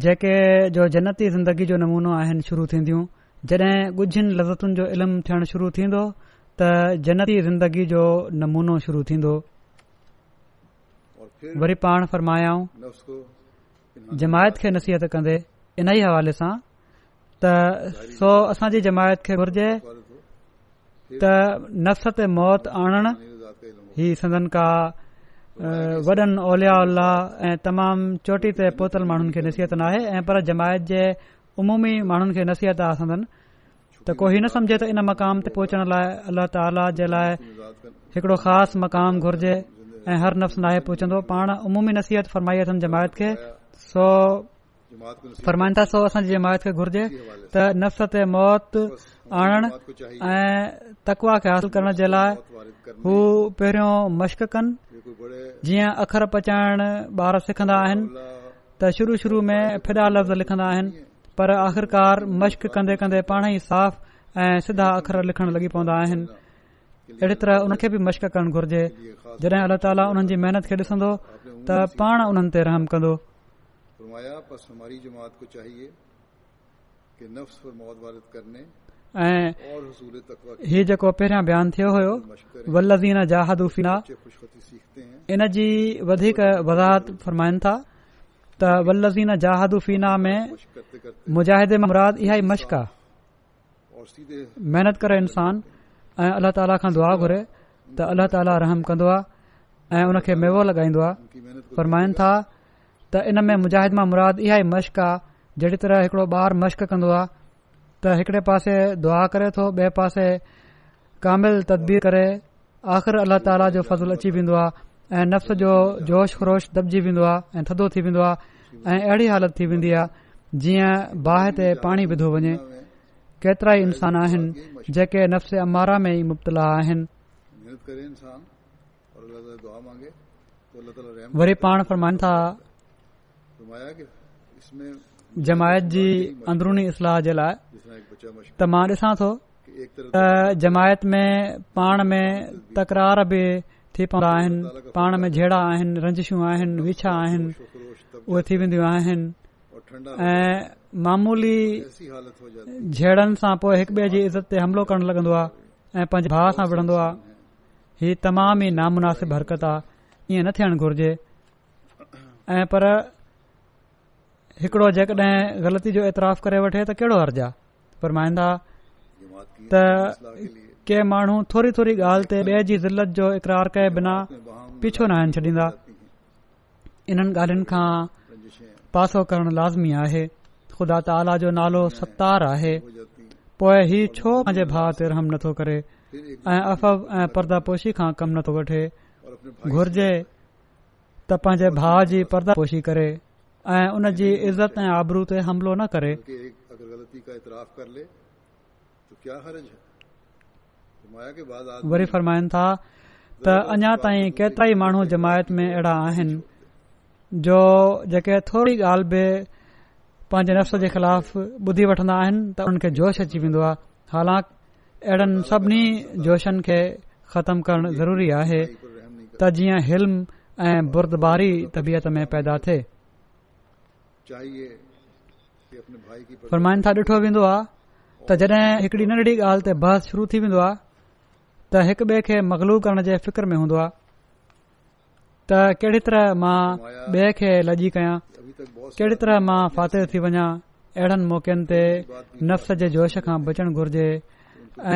जेके जो जनती ज़िंदगी जो नमूनो आहिनि शुरू थींदियूं जॾहिं गुझनि लज़तुनि जो इल्मु थियण शुरू थींदो त जनती ज़िंदगी जो नमूनो शुरू थींदो वरी पाण फरमायाऊं जमायत खे नसीहत कंदे इन ई हवाले सां त सो असांजी जमायत खे घुर्जे त नफ़रत मौत आणणु ही सदन का वॾनि ओलिया उल्ला उल्ह तमामु चोटी ते पहुतल माण्हुनि खे नसीहत नाहे ऐं पर जमायत जे उमूमी माण्हुनि खे नसीहत आसंदन त कोई न समझे त इन मक़ाम ते पहुचण लाइ अल्ला ताला जे लाइ हिकिड़ो ख़ासि मक़ाम घुर्जे ऐं हर नफ़्स नाहे पहुचंदो पाण उमूमी नसीहत फरमाई अथनि जमायत खे सो फरमाइनि था सो असांजी जमायत खे घुर्जे त नफ़्स ते मौत आणण ऐं तकवा खे हासिल करण जे लाइ हू पहिरियों मश्क कनि जीअं अख़र पचाइण ॿार सिखंदा आहिनि त शुरू शुरू में फिदा लफ़्ज़ लिखंदा आहिनि पर आख़िरकार मश्क कंदे कंदे पाण ई साफ़ ऐं सिधा अख़र लिखण लॻी पवंदा आहिनि अहिड़ी तरह हुनखे बि मश्क करणु घुर्जे जॾहिं अलाह ताला उन्हनि जी महिनत खे ॾिसंदो त पाण उन्हनि ते रहम कंदो ही जेको पहिरियां बयानु थियो हो वल्लज़ीन जहादुफ़ा इन जी वधीक वज़ाहत फ़रमाइनि था त वल्लज़ीन जहादुफ़ा में मुजाहिद मुराद इहा ई मश्क आहे महिनत करे इन्सान ऐं अल्ला ताला खां दुआ घुरे त अल्ला ताला रहम कंदो आहे ऐं उन खे मेवो लगाईंदो आहे फ़रमाइनि था त इन में मुजाहिद मां मुराद इहा ई मश्क आहे जहिड़ी तरह हिकड़ो ॿारु मश्क कंदो आहे त हिकड़े पासे दुआ करे थो ॿिए पासे कामिल तदबीर करे आख़िर अला ताला जो फज़ल अची वेंदो आहे ऐं नफ़्स जो जोश ख़रोश दबजी वेंदो आहे ऐं थदो थी वेंदो आहे ऐं अहिड़ी हालति थी वेंदी आहे जीअं बाहि ते पाणी विधो वञे केतिरा ई इंसान आहिनि जेके नफ़्स अमारा में ई मुब्तला आहिनि वरी पाण फ़रमाइनि था जमायत जी अंदरूनी इस्लाह जे लाइ त मां ॾिसां थो त जमायत में पाण में तकरार बि थी पवंदा आहिनि पाण में जहिड़ा आहिनि रंजिशूं आहिनि विछा आहिनि उहे थी वेंदियूं आहिनि ऐं मामूली जहिड़नि सां पोइ हिकु ॿिए जी इज़त ते हमलो करण लॻंदो आहे ऐं पंहिंजे भाउ सां विढ़ंदो आहे ही तमाम ई हरकत आहे ईअं न थियण घुर्जे ऐं पर हिकड़ो जेकॾहिं जो करे वठे त कहिड़ो आहे फरमाईंदा त के माण्हू थोरी थोरी ॻाल्हि ते ॿिए जी ज़िलत जो इकरार कए बिना पीछो न आणे छॾींदा इन्हनि ॻाल्हियुनि खां पासो करणु लाज़मी आहे ख़ुदा ताला जो नालो सतार आहे पोइ हीउ छो पंहिंजे भाउ ते रहम नथो करे ऐं अफ़व ऐं पर्दा खां कमु नथो वठे घुर्जे त पंहिंजे भाउ जी परदा करे ऐं उन जी इज़त ऐं आबरू ते हमिलो न करे वरी फरमाइनि था تھا अञा انیا تائیں माण्हू जमायत में میں اڑا जो جو थोरी تھوڑی گال بے नफ़्स نفس ख़िलाफ़ خلاف بدھی وٹھنا त ان जोश अची वेंदो हालांकि अहिड़नि सभिनी जोशनि खे ख़तमु करणु ज़रूरी आहे त जीअं हिलम ऐं बुर्दबारी तबियत में पैदा थिए फरमाइन था ॾिठो वेंदो आहे त जॾहिं हिकड़ी नंढड़ी ॻाल्हि ते बहस शुरू थी वेंदो आहे त हिकु ॿिए खे मगलू करण जे फ़िक्र में हूंदो आहे त कहिड़ी तरह मां ॿिए खे लजी कयां कहिड़ी तरह मां फातिल थी वञा अहिड़नि मौक़नि ते नफ़्स जे जोश खां बचणु घुर्जे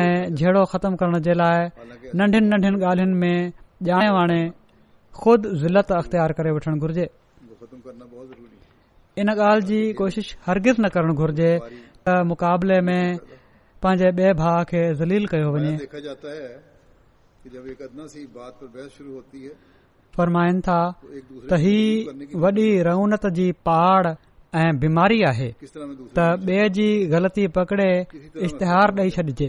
ऐं जहिड़ो ख़तमु करण जे लाइ नंढियुनि नंढियुनि ॻाल्हियुनि में वाणे ख़ुदि ज़ुलत अख़्तियार करे वठणु घुरिजे इन ॻाल्हि जी कोशिशि हरगिर्ज़ न करणु घुरिजे त मुक़ाबले में पंहिंजे ॿिए भाउ खे रौनत जी पहाड़ ऐं बीमारी आहे त बे जी ग़लती पकड़े इश्तिहार ॾेई छॾजे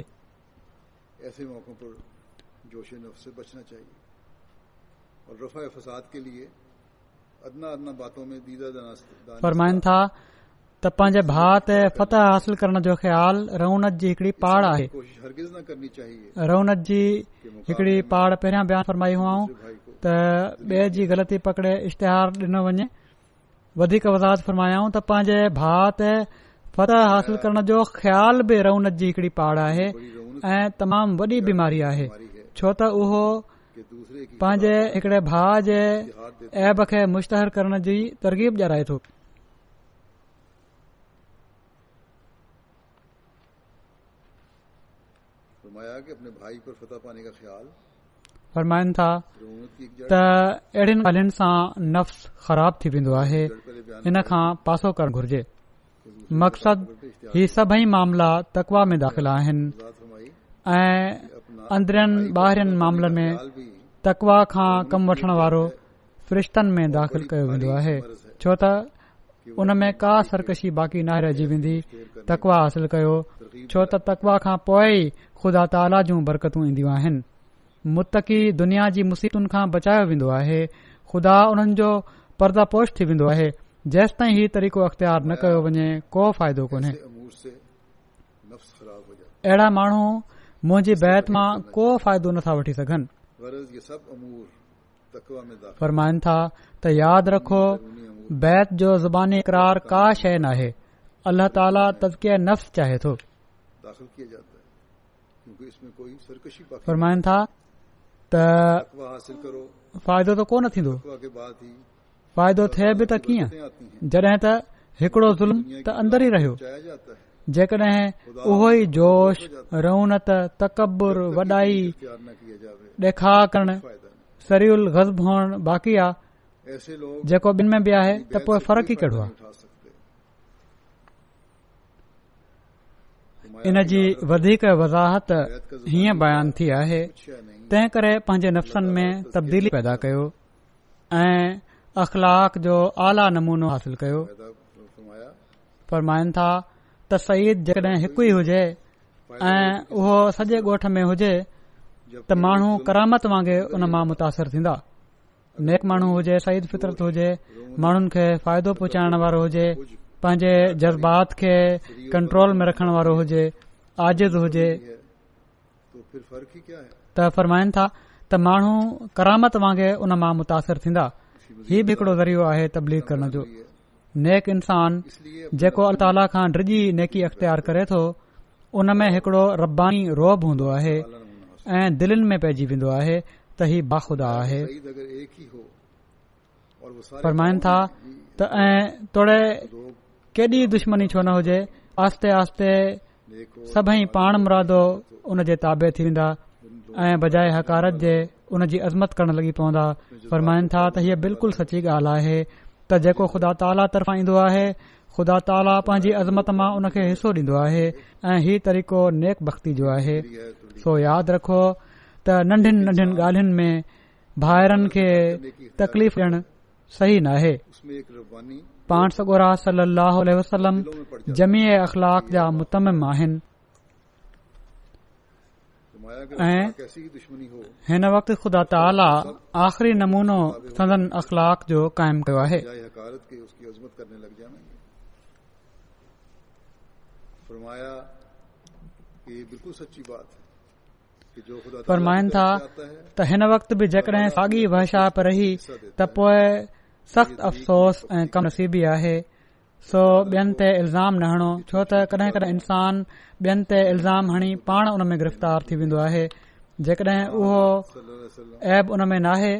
फरमाइनि था त पंहिंजे भात फतह हासिल करण जो ख़्यालु रौनत जी हिकड़ी पहाड़ आहे रौनक जी हिकड़ी पहाढ़ पहिरां बया फरमाई हुआ त ॿिए जी ग़लती पकड़े इश्तेहार ॾिनो वञे वधीक वज़ाद फरमायाऊं त पंहिंजे भात फतह हासिल करण जो ख़्याल बि रौनक जी हिकड़ी पहाढ़ आहे ऐं तमामु वॾी बीमारी आहे छो त उहो पंहिंजे हिकड़े भा जे ऐब खे मुश्तहर करण जी तरक़ीब ॾियाराए थोरमाइनि था त अहिड़ियुनि सां नफ़्स ख़राब थी वेंदो आहे हिन खां पासो करणु घुर्जे मक़सदु ही सभई मामला तकवा में दाख़िल आहिनि अंदरनि ॿाहिरनि मामलनि में तकवा खां कम वठण वारो फरिश्तनि में दाख़िल कयो वेंदो आहे छो त उन में का सरकशी बाक़ी न रहिजी वेंदी तकवा हासिल कयो छो त तकवा खां पोइ ई ख़ुदा ताला जूं बरकतू ईंदियूं आहिनि मुतक़ी दुनिया जी मुसीबतुनि खां बचायो वेंदो आहे ख़ुदा उन्हनि जो पर्दापोश थी वेंदो आहे जेसिताईं ही तरीक़ो अख़्तियार न कयो वञे को फ़ाइदो कोन्हे अहिड़ा माण्हू मुंहिंजी बैत मां को फ़ाइदो नथा वठी सघनि फ़रमाइनि था त यादि रखो बैत जो ज़बानी करा शइ नाहे अल्लाह ताला तज़के नफ़्स चाहे थोरम थींदो फ़ाइदो थे बि त कीअं जॾहिं त हिकिड़ो ज़ुल्म त अंदरि रहियो जेको जो इन जी वधीक वज़ाहत हीअं बयानु थी आहे तंहिं करे पंहिंजे नफ़्सनि में तब्दीली पैदा कयो ऐं अख्लाक जो आला नमूनो हासिल कयो त सईद जेकॾहिं हिकु ई हुजे ऐं उहो सॼे ॻोठ में हुजे त माण्हू करामत वांगुरु उन मां मुतासिर थींदा नेक माण्हू हुजे सईद फितरत हुजे माण्हुनि खे फ़ाइदो पहुचाइण वारो हुजे पंहिंजे जज़्बात खे कंट्रोल में रखण वारो हुजे आजिज़ हुजे त फरमाइनि था त माण्हू करामत वांगुरु उन मां मुतासिर थींदा हीउ बि हिकड़ो ज़रियो आहे तबलीग करण जो नेक इंसान जेको अल ताला खां ड्रिॼी नेकी अख्तियार करे थो उन में हिकिड़ो रब्बानी रोब हूंदो आहे ऐं दिलनि में पइजी वेंदो आहे त हीउ बाख़ुदा आहे ऐं तोड़े केॾी दुश्मनी छो न हुजे आस्ते आस्ते सभई पाण मुरादो उन जे ताबे थी वेंदा ऐ बजाए हकारत जे हुन जी अज़मत करण लॻी पवंदा फरमाइन था त हीअ बिल्कुलु सची ॻाल्हि आहे त जेको ख़ुदा ताला तर्फ़ां ईंदो आहे ख़ुदा ताला पंहिंजी अज़मत मां उनखे हिसो ॾींदो आहे ऐं ही तरीक़ो नेक बख्ती जो आहे सो यादि रखो त नंढियुनि नंढनि ॻाल्हियुनि में भाइरनि खे तकलीफ़ ॾियण सही न आहे वसलम जमीऐ अखलाक जा मुतमिम आहिनि وقت خدا تعالیٰ آخری نمونو سدن اخلاق جو قائم کیا ہے فرمائن تھا جب ساگی وحشا پر سخت افسوس قم نصیبی ہے सो ॿियनि ते इल्ज़ाम न हणो छो त कॾहिं कॾहिं इंसान ॿियनि ते इल्ज़ाम हणी पाण उन में गिरफ़्तार थी वेंदो आहे जेकॾहिं उहो ऐब उन में नाहे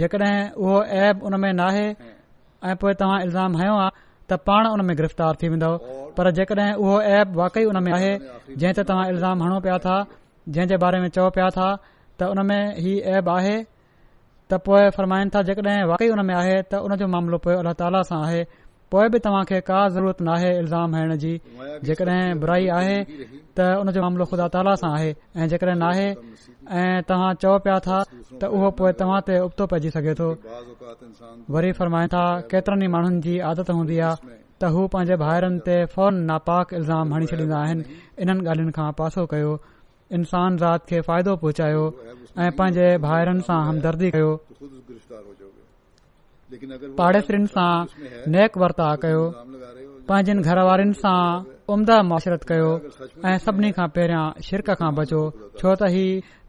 जेकॾहिं उहो ऐब उन में नाहे ऐं पोए तव्हां इल्ज़ाम हयो आ त पाण उन में गिरफ़्तार थी वेंदो पर जेकॾहिं उहो ऐब वाकई उन में आहे जंहिं ते तव्हां इल्ज़ाम हणो पिया था जंहिं जे बारे में चओ पिया था त उन में हीअ ऐब आहे त पोइ फरमाइनि था जेकॾहिं वाकई उन में आहे त उन जो मामिलो पोए अला ताला सां आहे पोइ बि तव्हां खे का ज़रूरत नाहे इल्ज़ाम हणण जी जेकॾहिं बुराई आहे त उन जो मामिलो ख़ुदा ताला सां आहे ऐं जेकॾहिं नाहे ऐं तव्हां चओ पिया था त उहो पोइ तव्हां ते उबतो पइजी सघे थो वरी फरमाइनि था केतिरनि ई माण्हुनि जी आदत हूंदी आहे त हू पंहिंजे भाइरनि ते फौरन नापाक इल्ज़ाम हणी छॾींदा आहिनि इन्हनि ॻाल्हियुनि खां पासो कयो इंसान ज़ात खे फ़ाइदो पहुचायो ऐं पंहिंजे भाइरनि सां हमदर्दी कयो पाड़ेसरियुनि सां नेक वर्ता कयो पंहिंजनि घर वारनि सां उम्दा मासरत कयो ऐं सभिनी खां पहिरियां शिरक खां बचो छो त ही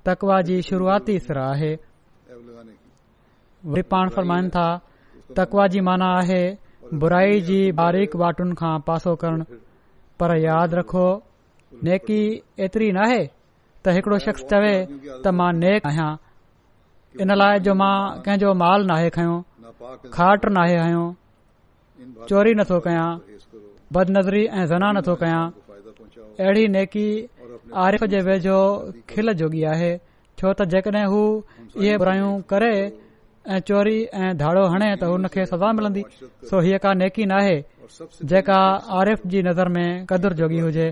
तकवा जी शुरूआती सिर आहे तकवा जी माना आहे बुराई जी बारीक़ کان खां पासो करणु पर यादि रखो नेकी एतिरी नाहे त हिकिड़ो शख़्स चवे त मां नेक आहियां इन लाइ जो मां कंहिंजो माल नाहे खयो खाट नाहे हयो चोरी नथो कयां बदनज़री ऐं ज़ना नथो कयां अहिड़ी नेकी आरिफ़ वेझो खिल जोगी आहे छो त जेकॾहिं हू इहे ब्रायूं करे ऐं चोरी ऐं धाड़ो हणे त हुन खे सज़ा मिलंदी सो हीअ का नेकी नाहे जेका आरिफ़ जी नज़र में कदुरु जोगी हुजे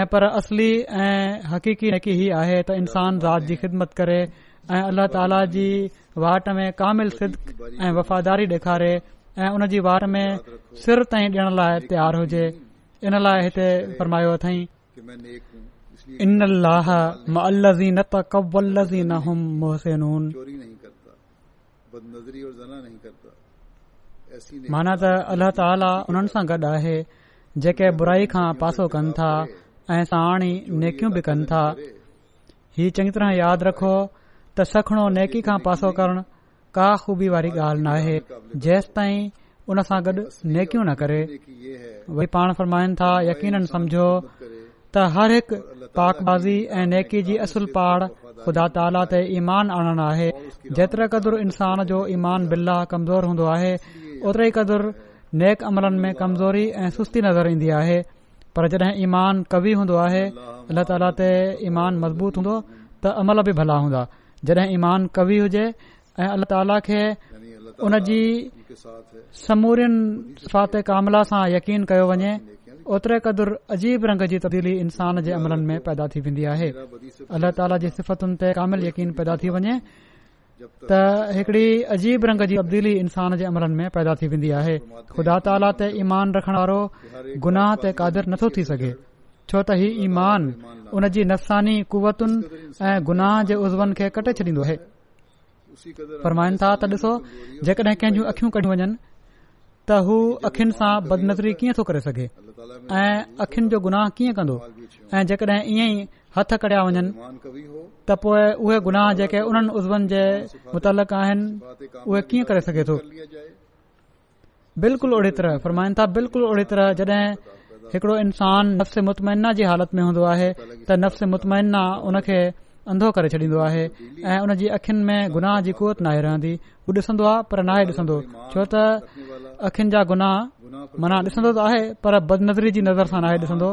ऐं पर असली ऐं हकी नेकी ही आहे त इंसान ज़ात जी ख़िदमत करे ऐं अल्ल्ह ताला जी वाट में कामिल सिद्क ऐं वफ़ादारी ॾेखारे ऐं उनजी वाट में सिर ताईं ॾियण लाइ तयारु हुजे इन लाइ हिते माना त अल्ला ताला उन्हनि सां गॾु आहे जेके बुराई खां पासो कनि था ऐं साणी नेकियूं बि कनि था हीउ चङी तरह यादि रखो त सखणो नेकी खां पासो करण का ख़ूबी वारी ॻाल्हि न आहे जेस ताईं उन सां गॾु नेकियूं न करे वई पाण फरमाइनि था यकीन समझो त हर हिकु पाकबाज़ी ऐं नेकी जी असुल पाड़ ख़ुदा ताला ते ईमान आनणु आहे जेतिरे क़दुरु इंसान जो ईमान बिल्ला कमज़ोर हूंदो आहे ओतिरे ई क़दुरु नेक अमलन में कमज़ोरी ऐं सुस्ती नज़र ईंदी आहे पर जड॒हिं ईमान कवी हूंदो आहे अल्ला ताला ते ईमान मज़बूत हूंदो त अमल बि भला हूंदा जड॒ ईमान कवि हुजे ऐं अल्ला ताला खे उन जी समूरिन फात कामला सां यकीन कयो वञे ओतिरे क़दुरु अजीब रंग जी तब्दीली इंसान जे अमलन में पैदा थी वेंदी आहे अला ताला जी सिफ़तुनि ते कामिल यकीन पैदा थी वञे त हिकड़ी अजीब रंग जी तब्दीली इंसान जे अमलन में पैदा थी वेंदी आहे ख़ुदा ताला ते ईमान रखण वारो गुनाह ते कादिर नथो थी सघे छो त ही ईमान जी नफ़ानी कुवतुनि ऐं गुनाह जे उज़वन खे कटे छॾींदो आहे फरमाइनि था त ॾिसो जेकॾहिं कंहिंजियूं अखियूं कढियूं वञनि त हू अखियुनि सां बदनज़री कीअं थो करे सघे ऐं अखियुनि जो गुनाह कीअं कंदो ऐं जेकॾहिं इएं ई हथ कढिया वञनि त पोए उहे गुनाह जेके उन्हनि उज़्वनि जे मुतालक आहिनि उहे कीअं करे सघे थो बिल्कुलु बिल्कुलु जॾहिं हिकड़ो इंसान नफ़्स मुतमैना जी हालत में हूंदो आहे त नफ़्स मुतमैना उनखे अंधो करे छॾींदो आहे ऐं उन जी अखियुनि में गुनाह जी कुवत नाहे रहंदी उहो ॾिसंदो आहे पर नाहे ॾिसंदो छो त अखियुनि जा गुनाह माना ॾिसंदो त आहे पर बदनज़री जी नज़र सां नाहे डि॒संदो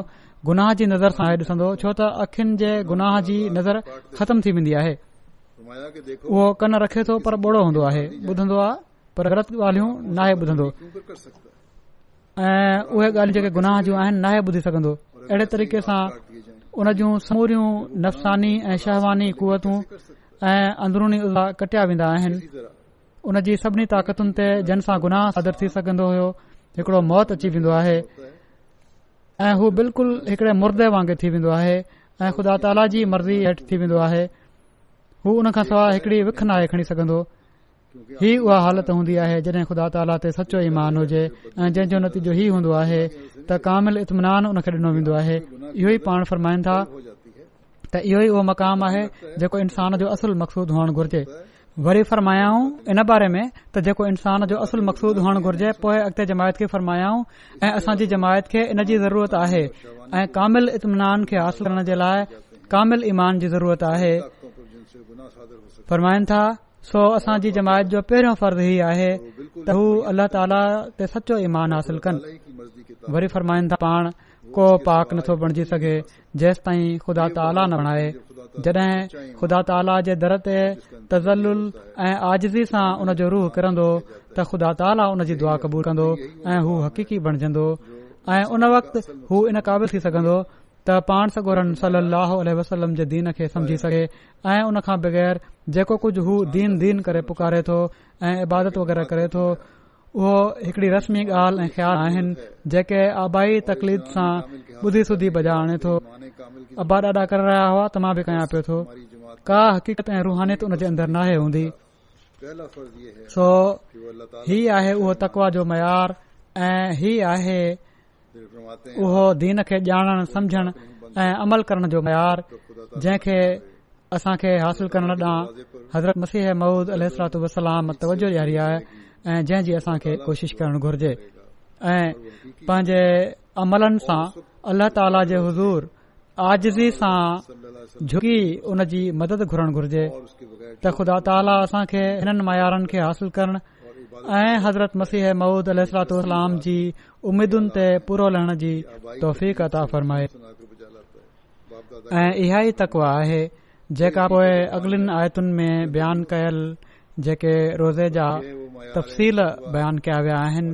गुनाह जी नज़र सां ही ॾिसंदो छो त अखियुनि जे गुनाह जी नज़र ख़तम थी वेंदी आहे उहो कन रखे थो पर ॿोड़ो हूंदो आहे ॿुधंदो आहे पर ग़लति ॻाल्हियूं नाहे ॿुधंदो ऐं उहे ॻाल्हियूं जेके गुनाह जूं आहिनि नाहे ॿुधी सघंदो अहिड़े तरीक़े सां उन जूं समूरियूं नफ़सानी ऐं शहवानी कुवतूं ऐं अंदरूनी उज़ा कटिया वेंदा आहिनि उन जी सभिनी ताक़तुनि ते जन सां गुनाह सादर थी सघंदो हो हिकड़ो मौत अची वेंदो आहे ऐं हू बिल्कुलु हिकड़े मुर्दे वांगुरु थी वेंदो आहे ऐं खुदा ताला जी मर्ज़ी हेठि थी वेंदो आहे हू उन खां सवाइ हिकड़ी विख नाहे खणी सघंदो ही उ हालत हूंदी आहे जॾहिं ख़ुदा ताला ते सचो ईमान हुजे ऐं जंहिंजो नतीजो ई हूंदो आहे त कामिल इतमान ॾिनो वेंदो आहे इहो ई पाण फरमाइनि था त इहो ई उहो मक़ामु आहे जेको इंसान जो असुल मक़सूद हुअण घुर्जे वरी फरमायाऊं इन बारे में त जेको इंसान जो असुल मक़सूद हुअण घुरिजे पोए अॻिते जमायत खे फरमायाऊं ऐं असांजी जमायत खे इन जी ज़रूरत आहे ऐं कामिल इतमान खे हासिल करण जे लाइ ईमान जी ज़रूरत आहे सो असांजी जमायत जो पहिरियों फर्ज़ ही आहे त हू अल्ला ताला ते सचो ईमान हासिल कनि वरी पाण को पाक नथो बणजी सघे जेंस ताईं ख़ुदा ताला न बणाए जड॒ खुदा ताला जे दर ते तज़ल ऐं आजज़ी सां उनजो रूह किरंदो त ख़ुदा ताला उन जी दुआ क़बूल कंदो ऐं हू हक़ीक़ी बणजंदो ऐं उन वक़्त इन क़ाबिल थी सघंदो त पाण सगोरनि सली अलसलम जे दीन खे समझी सघे ऐं उन खां बगैर जेको कुझ हू दीन दीन करे पुकारे थो ऐं इबादत वग़ैरह करे थो उहो हिकड़ी रस्मी ॻाल्हि ऐं ख़्याल आहिनि जेके आबाई तकलीद सां ॿुधी सुधी भॼाए आणे थो अबा आॾा करे रहिया हुआ त मां बि कयां पियो थो का हक़ीक़त ऐं रुहानीत उन जे अंदरि नाहे हूंदी सो ही आहे उहो तकवा जो मयार ऐं ही आहे उहो दीन खे ॼाणणु समझण ऐं अमल करण जो मयार जंहिंखे असांखे हासिल करण ॾांहुं हज़रत मसीह महूद अलाए जंहिंजी असांखे कोशिश करणु घुर्जे ऐं पंहिंजे अमलनि सां अल्ल्ह जे हज़ूर आजज़ी सां झुकी हुनजी मदद घुरणु घुरिजे त ख़ुदा ताला असांखे हिननि मयारनि खे हासिल करणु ऐं हज़रत मसीह महूद अल जी उमेदुनि ते फरमाए ऐं इहा ई तकवा आहे जेका पोए अॻिलनि आयतुनि में बयान कयल जेके रोज़े जा तफ़सील बयान कया विया आहिनि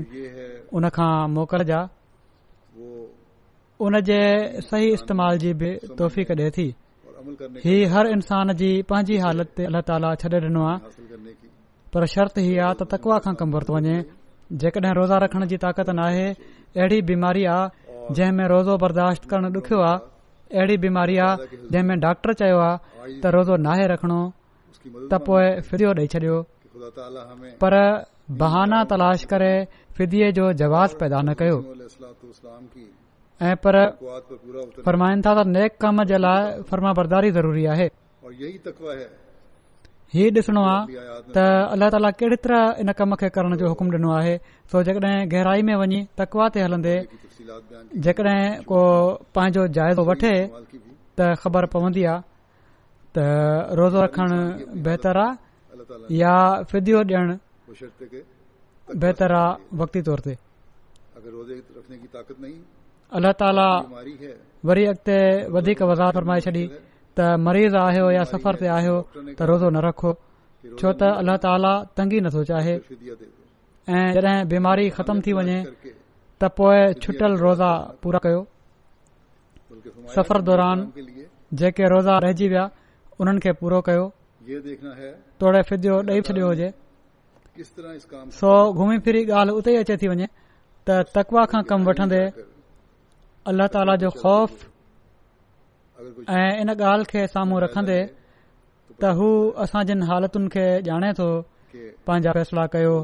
उन खां मोकल जा उन जे सही इस्तेमाल जी बि तोहफ़ीक़ थी ही हर इंसान जी पंहिंजी हालत ते अल्ला ताला छॾे ॾिनो आहे पर शर्ती आहे त तकवा खां कम बर थो वञे जेकॾहिं रोज़ा रखण जी ताक़त न आहे अहिड़ी बीमारी आहे जंहिंमें रोज़ो बर्दाश्त करणु ॾुखियो आहे अहिड़ी बीमारी आहे जंहिं में डॉक्टर चयो आहे त रोज़ो नाहे रखणो त पोए फिधियो ॾेई छॾियो पर बहाना तलाश करे फिदीअ जो जवाबु पैदा न कयो फर्माइन था त नेक कम जे लाइ फर्मा बरदारी ज़रूरी आहे हीउ ॾिसणो आहे त अल्ला ताला कहिड़ी तरह इन कम खे करण जो हुकुम ॾिनो आहे सो जेकॾहिं गहराई में वञी तकवा ते हलंदे जेकॾहिं को पंहिंजो जाइदो वठे त ख़बर पवंदी आहे त रोज़ो रखण बहितर आहे या फिदियो ॾियण बहितर आहे अलाह ताला वरी वधीक वज़ाहत फरमाए छॾी त मरीज़ आहियो या सफ़र ते आहियो त रोज़ो न रखो छो त अल्ला ताला तंगी नथो चाहे ऐं जॾहिं बीमारी ख़तम थी वञे त पोइ छुटल रोज़ा पूरा कयो सफ़र दौरान जेके रोज़ा रहिजी विया उन्हनि खे पूरो कयो तोड़े फिदियो ॾेई छॾियो हुजे सो घुमी फिरी ॻाल्हि उते ई अचे थी वञे त तकवा खां कमु वठंदे अल्ल्ह ताला जो ख़ौफ़ ऐ इन ॻाल्हि खे साम्हूं रखन्दे त हू असां जिन हालतुनि खे ॼाणे थो पंहिंजा फैसला कयो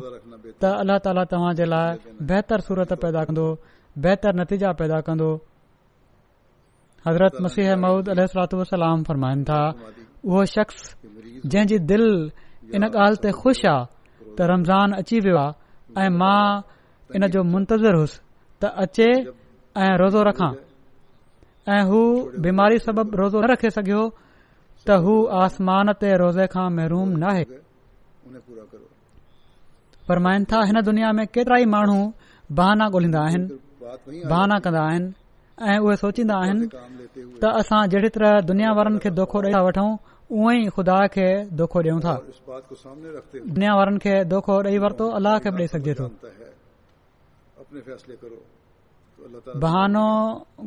त अल्ला ताला तव्हां जे लाइ बेहतर सूरत पैदा कंदो बेहतर नतीजा पैदा कन्दो हज़रत मसीह महूद अल फरमाइन था उहो शख्स जंहिंजी दिल इन ॻाल्हि ते ख़ुश आहे त रमज़ान अची वियो आहे ऐं मां इन जो मुंतज़र हुयुसि त अचे ऐं रोज़ो रखां ऐं हू बीमारी सबब रोज़ो न रखे सघियो त हू आसमान ते रोज़े खां महरूम न आहे था हिन दुनिया में केतिरा ई माण्हू बहाना गोल्हींदा बहाना कंदा आहिनि ऐं उहे सोचींदा आहिनि त असां जहिड़ी तरह दुनियावारनि खे धोखो ॾेई था वठूं उहो ई ख़ुदा खे धोखो ॾियूं था दुनियावारनि खे अलाह खे बहानो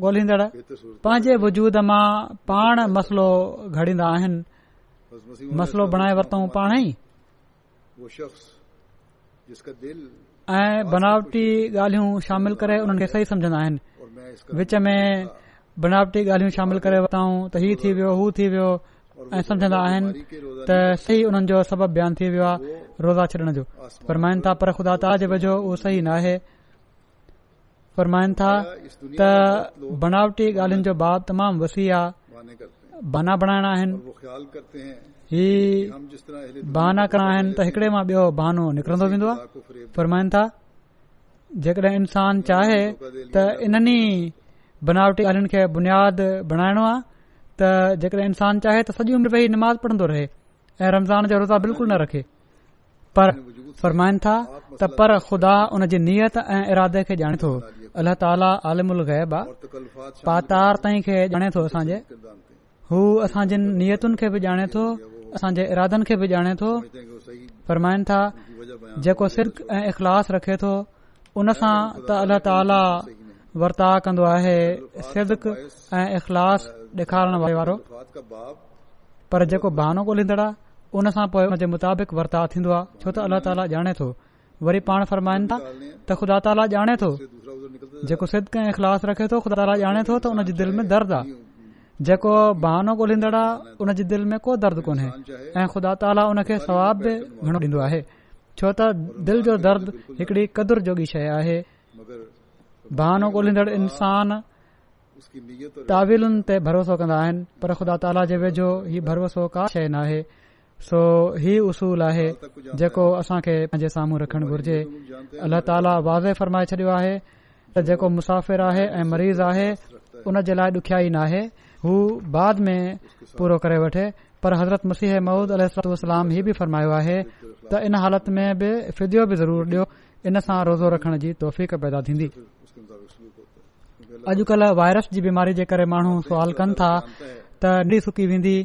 गोे वजूद मां पाण मसलो घड़ींदा आहिनि मसलो बणाए वरतऊं पाण ई शख्स ऐं बनावटी ॻाल्हियूं शामिल करे उन्हनि खे सही सम्झंदा आहिनि विच में बनावटी ॻाल्हियूं शामिल करे वरतऊं त ही थी वियो हूं थी वियो ऐं सम्झंदा आहिनि त सही हुननि जो सबब बयानु थी वियो आहे रोज़ा छॾण जो पर था पर ख़ुदा त वजो वेझो उहो सही नाहे फरमाइन था त बनावटी ॻाल्हिन जो बाप तमामु वसी आ बाना बणाइणा आहिनि ही बहाना कराइणा आहिनि त हिकड़े मां ॿियो बहानो निकरंदो वेंदो आहे फ़रमाइन था जेकॾहिं इंसान चाहे त इन्हनि बनावटी ॻाल्हियुनि खे बुनियादि बणाइणो आ त जेकॾहिं इन्सानु चाहे त सॼी उमिरि वेही नमाज़ पढ़ंदो रहे ऐं रमज़ान जो रोज़ा बिल्कुलु न रखे पर फ़रमाइन था त पर ख़ुदा उन जी नीयत ऐं इरादे खे ॼाणे थो अल्ला ताला आलम उल ग़ैब आहे पातार ताईं खे ॼाणे थो असांजे हू असां जिन नीयतुनि खे बि ॼाणे थो असांजे इरादनि खे बि ॼाणे थो फरमाइनि था जेको सिर्क ऐं इख़लास रखे थो उनसां त अल्ल ताला वर्ताउ कन्दो आहे सिरक ऐं अखलाश डेखारे वारो पर जेको बहानो गोल्दड़ा उन सां पोइ हुनजे मुताबिक़ वर्ता थींदो आहे छो त अल्ला ताला ॼाणे थो वरी पाण फरमाइन था त ख़ुदा ताला ॼाणे थो जेको सिद्क ऐं इख़लास रखे थो ख़ुदा ताला ॼाणे थो त उनजे दिल में दर्द आहे जेको बहानो ॻोल्हींदड़ आहे उनजी दिल में को दर्द कोन्हे ऐ ख़ुदा ताला उन खे स्वाब बि घणो ॾींदो आहे छो त दिल जो दर्द हिकड़ी कदुरु जोगी शइ आहे बहानो ॻोल्हींदड़ इंसान तावीलुनि ते भरोसो कंदा आहिनि पर ख़ुदा ताला जे वेझो ही भरोसो का शइ नाहे सो ही उसूल आहे जेको असांखे पंहिंजे साम्हूं रखण घुर्जे अल्ल ताला वाज़े फरमाए छॾियो आहे त जेको मुसाफ़िर आहे ऐं मरीज़ आहे उन जे लाइ ॾुखियाई नाहे हू बाद में पूरो करे वठे पर हज़रत मसीह महूद अलामी बि फरमायो आहे त इन हालत में बि फिदियो बि ज़रूर ॾियो इन सां रोज़ो रखण जी तौफ़ पैदा थींदी अॼुकल्ह वायरस जी बीमारी जे करे माण्हू सवाल कनि था त डी सुकी वेंदी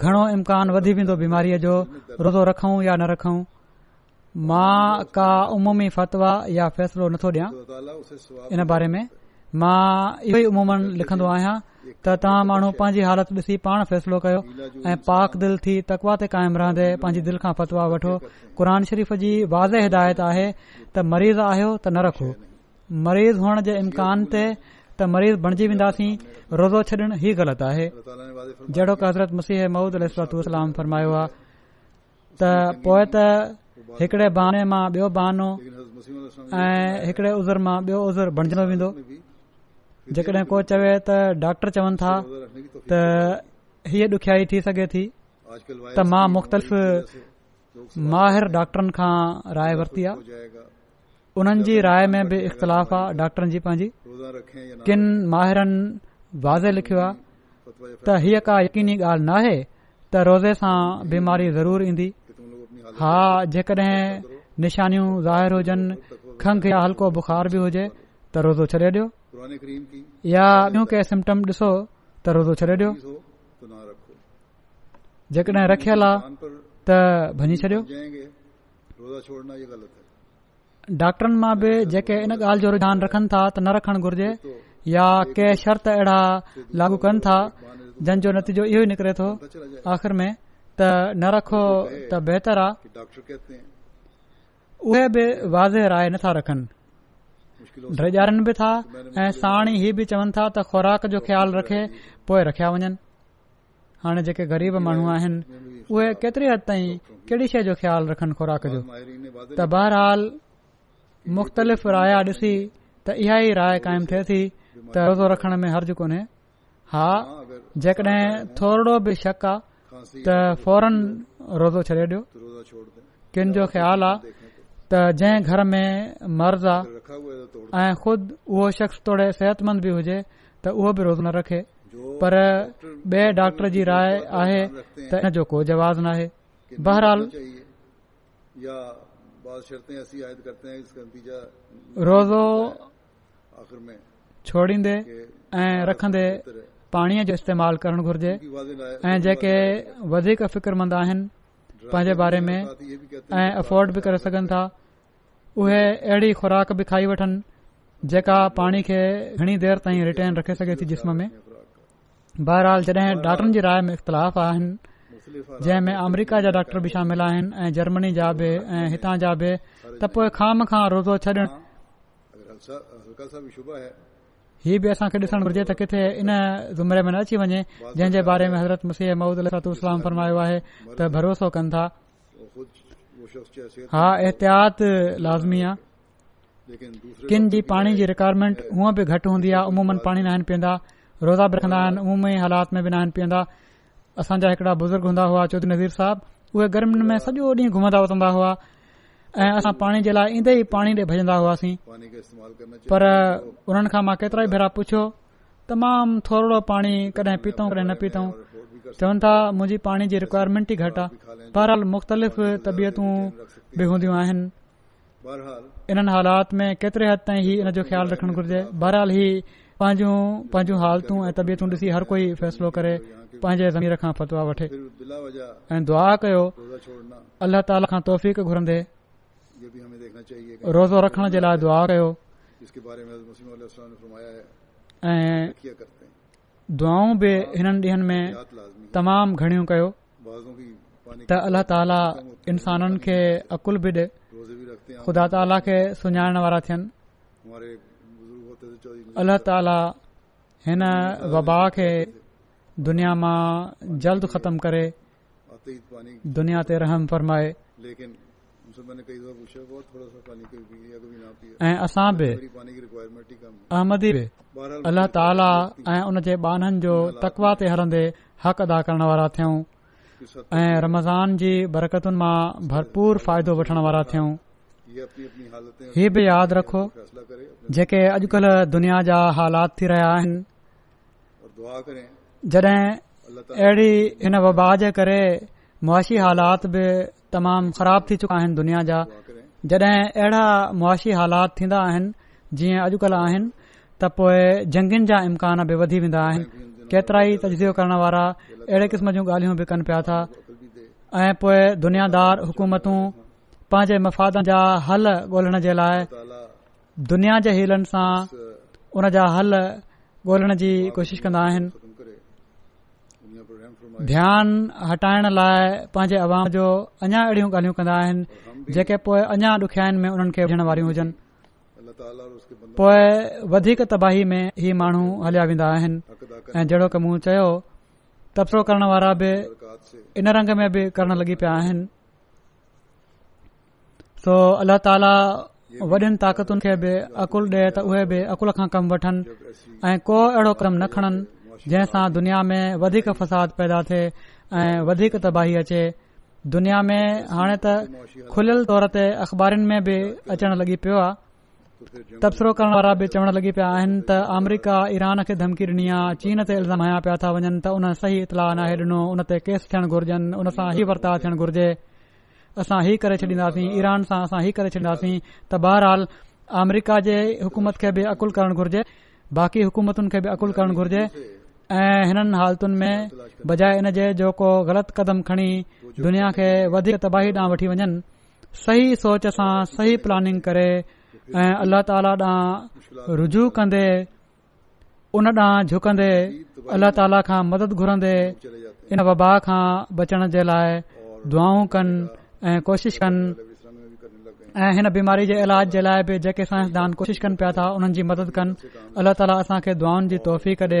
घणो इम्कान वधी वेंदो बीमारीअ जो रोज़ो रखऊं या न रखऊं मां का उमूमी फ़तवा या फैसलो नथो ॾियां इन बारे में मां इहो ई उमूमन लिखंदो आहियां त तव्हां माण्हू पंहिंजी हालत ॾिसी पाण फ़ैसिलो कयो ऐं पाक दिल थी तकवा ते क़ाइमु रहंदे पंहिंजी दिलि खां फ़तवा वठो क़ुर शरीफ़ जी वाज़ हिदायत आहे त मरीज़ आहियो त न रखो मरीज़ हुअण जे इम्कान ते त मरीज़ बणजी वेंदासीं रोज़ो छॾण ई ग़लति आहे जहिड़ो हज़रत मसीह महूद अलाम फरमायो आहे त पोइ त हिकड़े बहाने मां ॿियो बहानो ऐं हिकड़े उज़ुर मां ॿियो उज़ुर बणजनो वेंदो जेकॾहिं को चवे त डॉक्टर चवनि था त हीअ ॾुखयाई थी सघे थी त मां मुख़्तलिफ़ माहिर डॉक्टरनि खां राय वरिती आहे उन्हनि जी राय में बि इख़्तिलाफ़ आहे डॉक्टरनि जी पंहिंजी किन माहिरनि वाज़े लिखियो आहे त हीअ का यकीनी ॻाल्हि नाहे त रोज़े सां बीमारी ज़रूर ईंदी हा जेकॾहिं निशानियूं ज़ाहिरु हुजनि खंघ या हल्को बुखार बि हुजे त रोज़ो या सिम्टम ॾिसो जेकॾहिं रखियल आहे डॉक्टरनि मां बि जेके इन ॻाल्हि जो रुझान रखनि था त न रखण घुर्जे या के शर्त अहिड़ा लागू कनि था जंहिंजो नतीजो इहो ई निकिरे थो आख़िर में त न रखो त बहितर आहे वाज़े राय नथा रखनि ड्रेजारनि बि था ऐं साणी इहे बि चवनि था त ख़ुराक जो ख़्यालु रखे पोइ रखिया वञनि हाणे जेके ग़रीब माण्हू आहिनि उहे केतिरी हद ताईं कहिड़ी शइ जो ख़्यालु रखनि ख़ुराक जो त बहरहाल मुख़्तलिफ़ राया ॾिसी त इहा ई राय क़ाइमु थिए थी त रोज़ो रखण में हर्ज कोन्हे हा जेकॾहिं थोरो बि शक आहे त फौरन रोज़ो छॾे ॾियो किन जो ख़्याल आहे त जंहिं घर में मर्ज़ आहे ऐं ख़ुदि उहो शख़्स तोड़े सिहतमंद बि हुजे त उहो बि रोज़ न रखे पर ॿिए डॉक्टर जी राय आहे त इन जो को जवाज़ नाहे बहरहाल रोज़ो छोड़ींदे ऐं रखंदे पाणीअ जो इस्तेमालु करणु घुर्जे ऐं जेके फिक्रमंद आहिनि पंहिंजे बारे में ऐं अफोर्ड बि करे सघनि था उहे अहिड़ी ख़ुराक बि खाई वठनि जेका पाणी खे घणी देर ताईं रिटर्न रखी सघे थी जिस्म में बहरहाल जॾहिं डॉक्टरनि जी राय में इख़्तिलाफ़ आहिनि जंहिं में अमरीका जा डॉक्टर बि शामिल आहिनि ऐं जर्मनी जा बि ऐं हितां जा बि त पोइ खाम खां रोज़ो छॾणु हीअ बि असांखे ॾिसण घुरिजे त किथे न अची वञे जंहिं जे बारे में हज़रत मुसीह महूद अलतूल सलामायो आहे त भरोसो कन था हा एहतियात लाज़मी आहे क्किन जी पाणी जी रिक्वायरमेंट हूअं बि घटि हूंदी उमूमन पाणी नाहिनि पीअंदा रोज़ा बि रखंदा ई हालात में बि न पीअंदा असांजा हिकड़ा बुज़ुर्ग हूंदा हुआ नज़ीर صاحب उहे गर्मियुनि में सॼो ॾींहुं घुमंदा उथंदा ऐं असां पाणी जे लाइ ईंदे ई पाणी भॼंदा हुआसीं पर उन्हनि खां मां केतिरा ई भेरा पुछियो तमामु थोरो पाणी कॾहिं पीतऊं कॾहिं न पीतऊं चवनि था मुंहिंजी पाणी जी रिक्वायरमेंट ई घटि आहे बहरहाल मुख़्तलिफ़ तबियतू बि हूंदियूं आहिनि इन हालात में केतिरे हद ताईं हीउ हिन जो ख़्यालु रखण घुर्जे बहरहाल ही पांजूं पांजूं हालतू ऐं तबियतू ॾिसी हर कोई फैसलो करे पंहिंजे ज़मीर खां फतवा वठे ऐं दुआ कयो अल्ल्ह ताला खां तौफ़ीक़ घुरंदे रोज़ो रखण जे लाइ दुआ कयो दुआऊं बि हिननि ॾींहनि में तमामु घणियूं कयो त अल्ला ताला इंसाननि खे अकुल बि ॾे ख़ुदा ताला खे सुञाण वारा थियनि अलाह ताला हिन वबा खे दुनिया मां जल्द ख़तमु करे दुनिया ते रहम फरमाए ऐं असां बि अहमदी बि अलाह ताला ऐं उन जे बाननि जो तकवा ते हलंदे हक़ अदा करण वारा थियूं ऐं रमज़ान जी बरकतुनि मां भरपूर फ़ाइदो वठण वारा थियूं ही बि यादि रखो जेके अॼुकल्ह दुनिया जा हालात थी रहिया आहिनि जॾहिं अहिड़ी हिन वबा जे करे मुआशी हालात बि तमाम ख़राब थी चुका आहिनि दुनिया जा जॾहिं अहिड़ा मुआशी हालात थींदा आहिनि जीअं अॼुकल्ह आहिनि त पोइ जंगनि जा इम्कान बि वधी वेंदा आहिनि केतिरा ई तज्दी करण वारा अहिड़े क़िस्म जूं ॻाल्हियूं बि कनि पिया था ऐ पोए दुनियादार हुकूमतूं पंहिंजे मफ़ाद जा हल ॻोल्हण जे लाइ दुनिया जे हीलनि सां उन जा हल ॻोल्हण जी कोशिश कंदा ध्यान हटाइण लाइ पंहिंजे अवाम जो अञा अहिड़ियूं ॻाल्हियूं कंदा आहिनि जेके पोए अञा ॾुखियाईनि में उन्हनि खे विझण वारियूं हुजनि पोइ वधीक तबाही में ई माण्हू हलिया वेंदा आहिनि ऐं जहिड़ो की मूं चयो तबसरो करण वारा बि इन रंग में बि करण लॻी पिया आहिनि सो अल्ला ताला वॾियुनि ताक़तुनि खे बि अकुल ॾिए त उहे बि अकुल खां कमु वठनि ऐं को अहिड़ो कमु न खणनि जंहिंसां दुनिया में वधीक फसाद पैदा थिए ऐं वधीक तबाही अचे दुनिया में हाणे त खुलियल तौर ते अख़बारिनि में बि अचण लॻी पियो आहे तबसरो करण वारा बि चवणु लॻी पिया आहिनि त अमरीका ईरान खे धमकी ॾिनी आहे चीन ते इल्ज़ाम आहियां पिया था वञनि त उन सही इतलाउ नाहे डि॒नो उन ते केस थियण घुर्जन उन सां ई वर्ताव थियण घुर्जे असां ही करे छॾींदासीं ईरान सां असां ही करे छॾींदासीं त बहरहाल अमरीका जे हुकूमत खे बि अक़ुल करणु घुर्जे बाक़ी हुकूमतुनि खे बि अकुल करणु घुर्जे ऐं हिननि हालतुनि में बजाए जे जो को ग़लति कदम खणी दुनिया खे वधीक तबाही ॾांहुं वठी वञनि सही सोच सां सही प्लानिंग करे ऐं अल्ला ताला ॾांहुं रुजू कंदे उन ॾांहुं झुकंदे अल्ला ताला खां मदद घुरंदे इन वबा खां बचण जे लाइ दुआऊं कनि ऐं कोशिश कनि ऐं हिन बीमारी जे इलाज जे लाइ बि जेके साइंसदान कोशिश कनि पिया था उन्हनि जी मदद कनि अलाह ताला असां खे दुआउनि जी तोहफ़ी कढे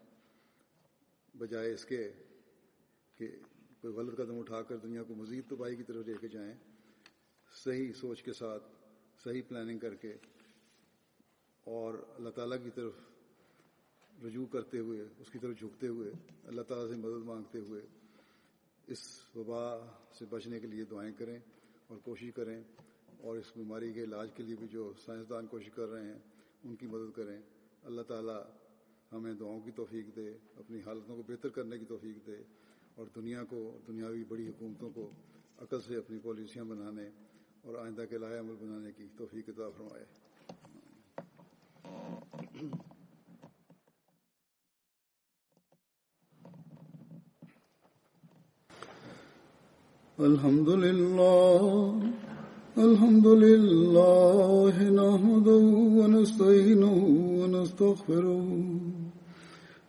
بجائے اس کے کہ کوئی غلط قدم اٹھا کر دنیا کو مزید تباہی کی طرف لے کے جائیں صحیح سوچ کے ساتھ صحیح پلاننگ کر کے اور اللہ تعالیٰ کی طرف رجوع کرتے ہوئے اس کی طرف جھکتے ہوئے اللہ تعالیٰ سے مدد مانگتے ہوئے اس وبا سے بچنے کے لیے دعائیں کریں اور کوشش کریں اور اس بیماری کے علاج کے لیے بھی جو سائنسدان کوشش کر رہے ہیں ان کی مدد کریں اللہ تعالیٰ ہمیں دعاؤں کی توفیق دے اپنی حالتوں کو بہتر کرنے کی توفیق دے اور دنیا کو دنیاوی بڑی حکومتوں کو عقل سے اپنی پالیسیاں بنانے اور آئندہ کے لائے عمل بنانے کی توفیق فرمائے الحمد للہ الحمد للہ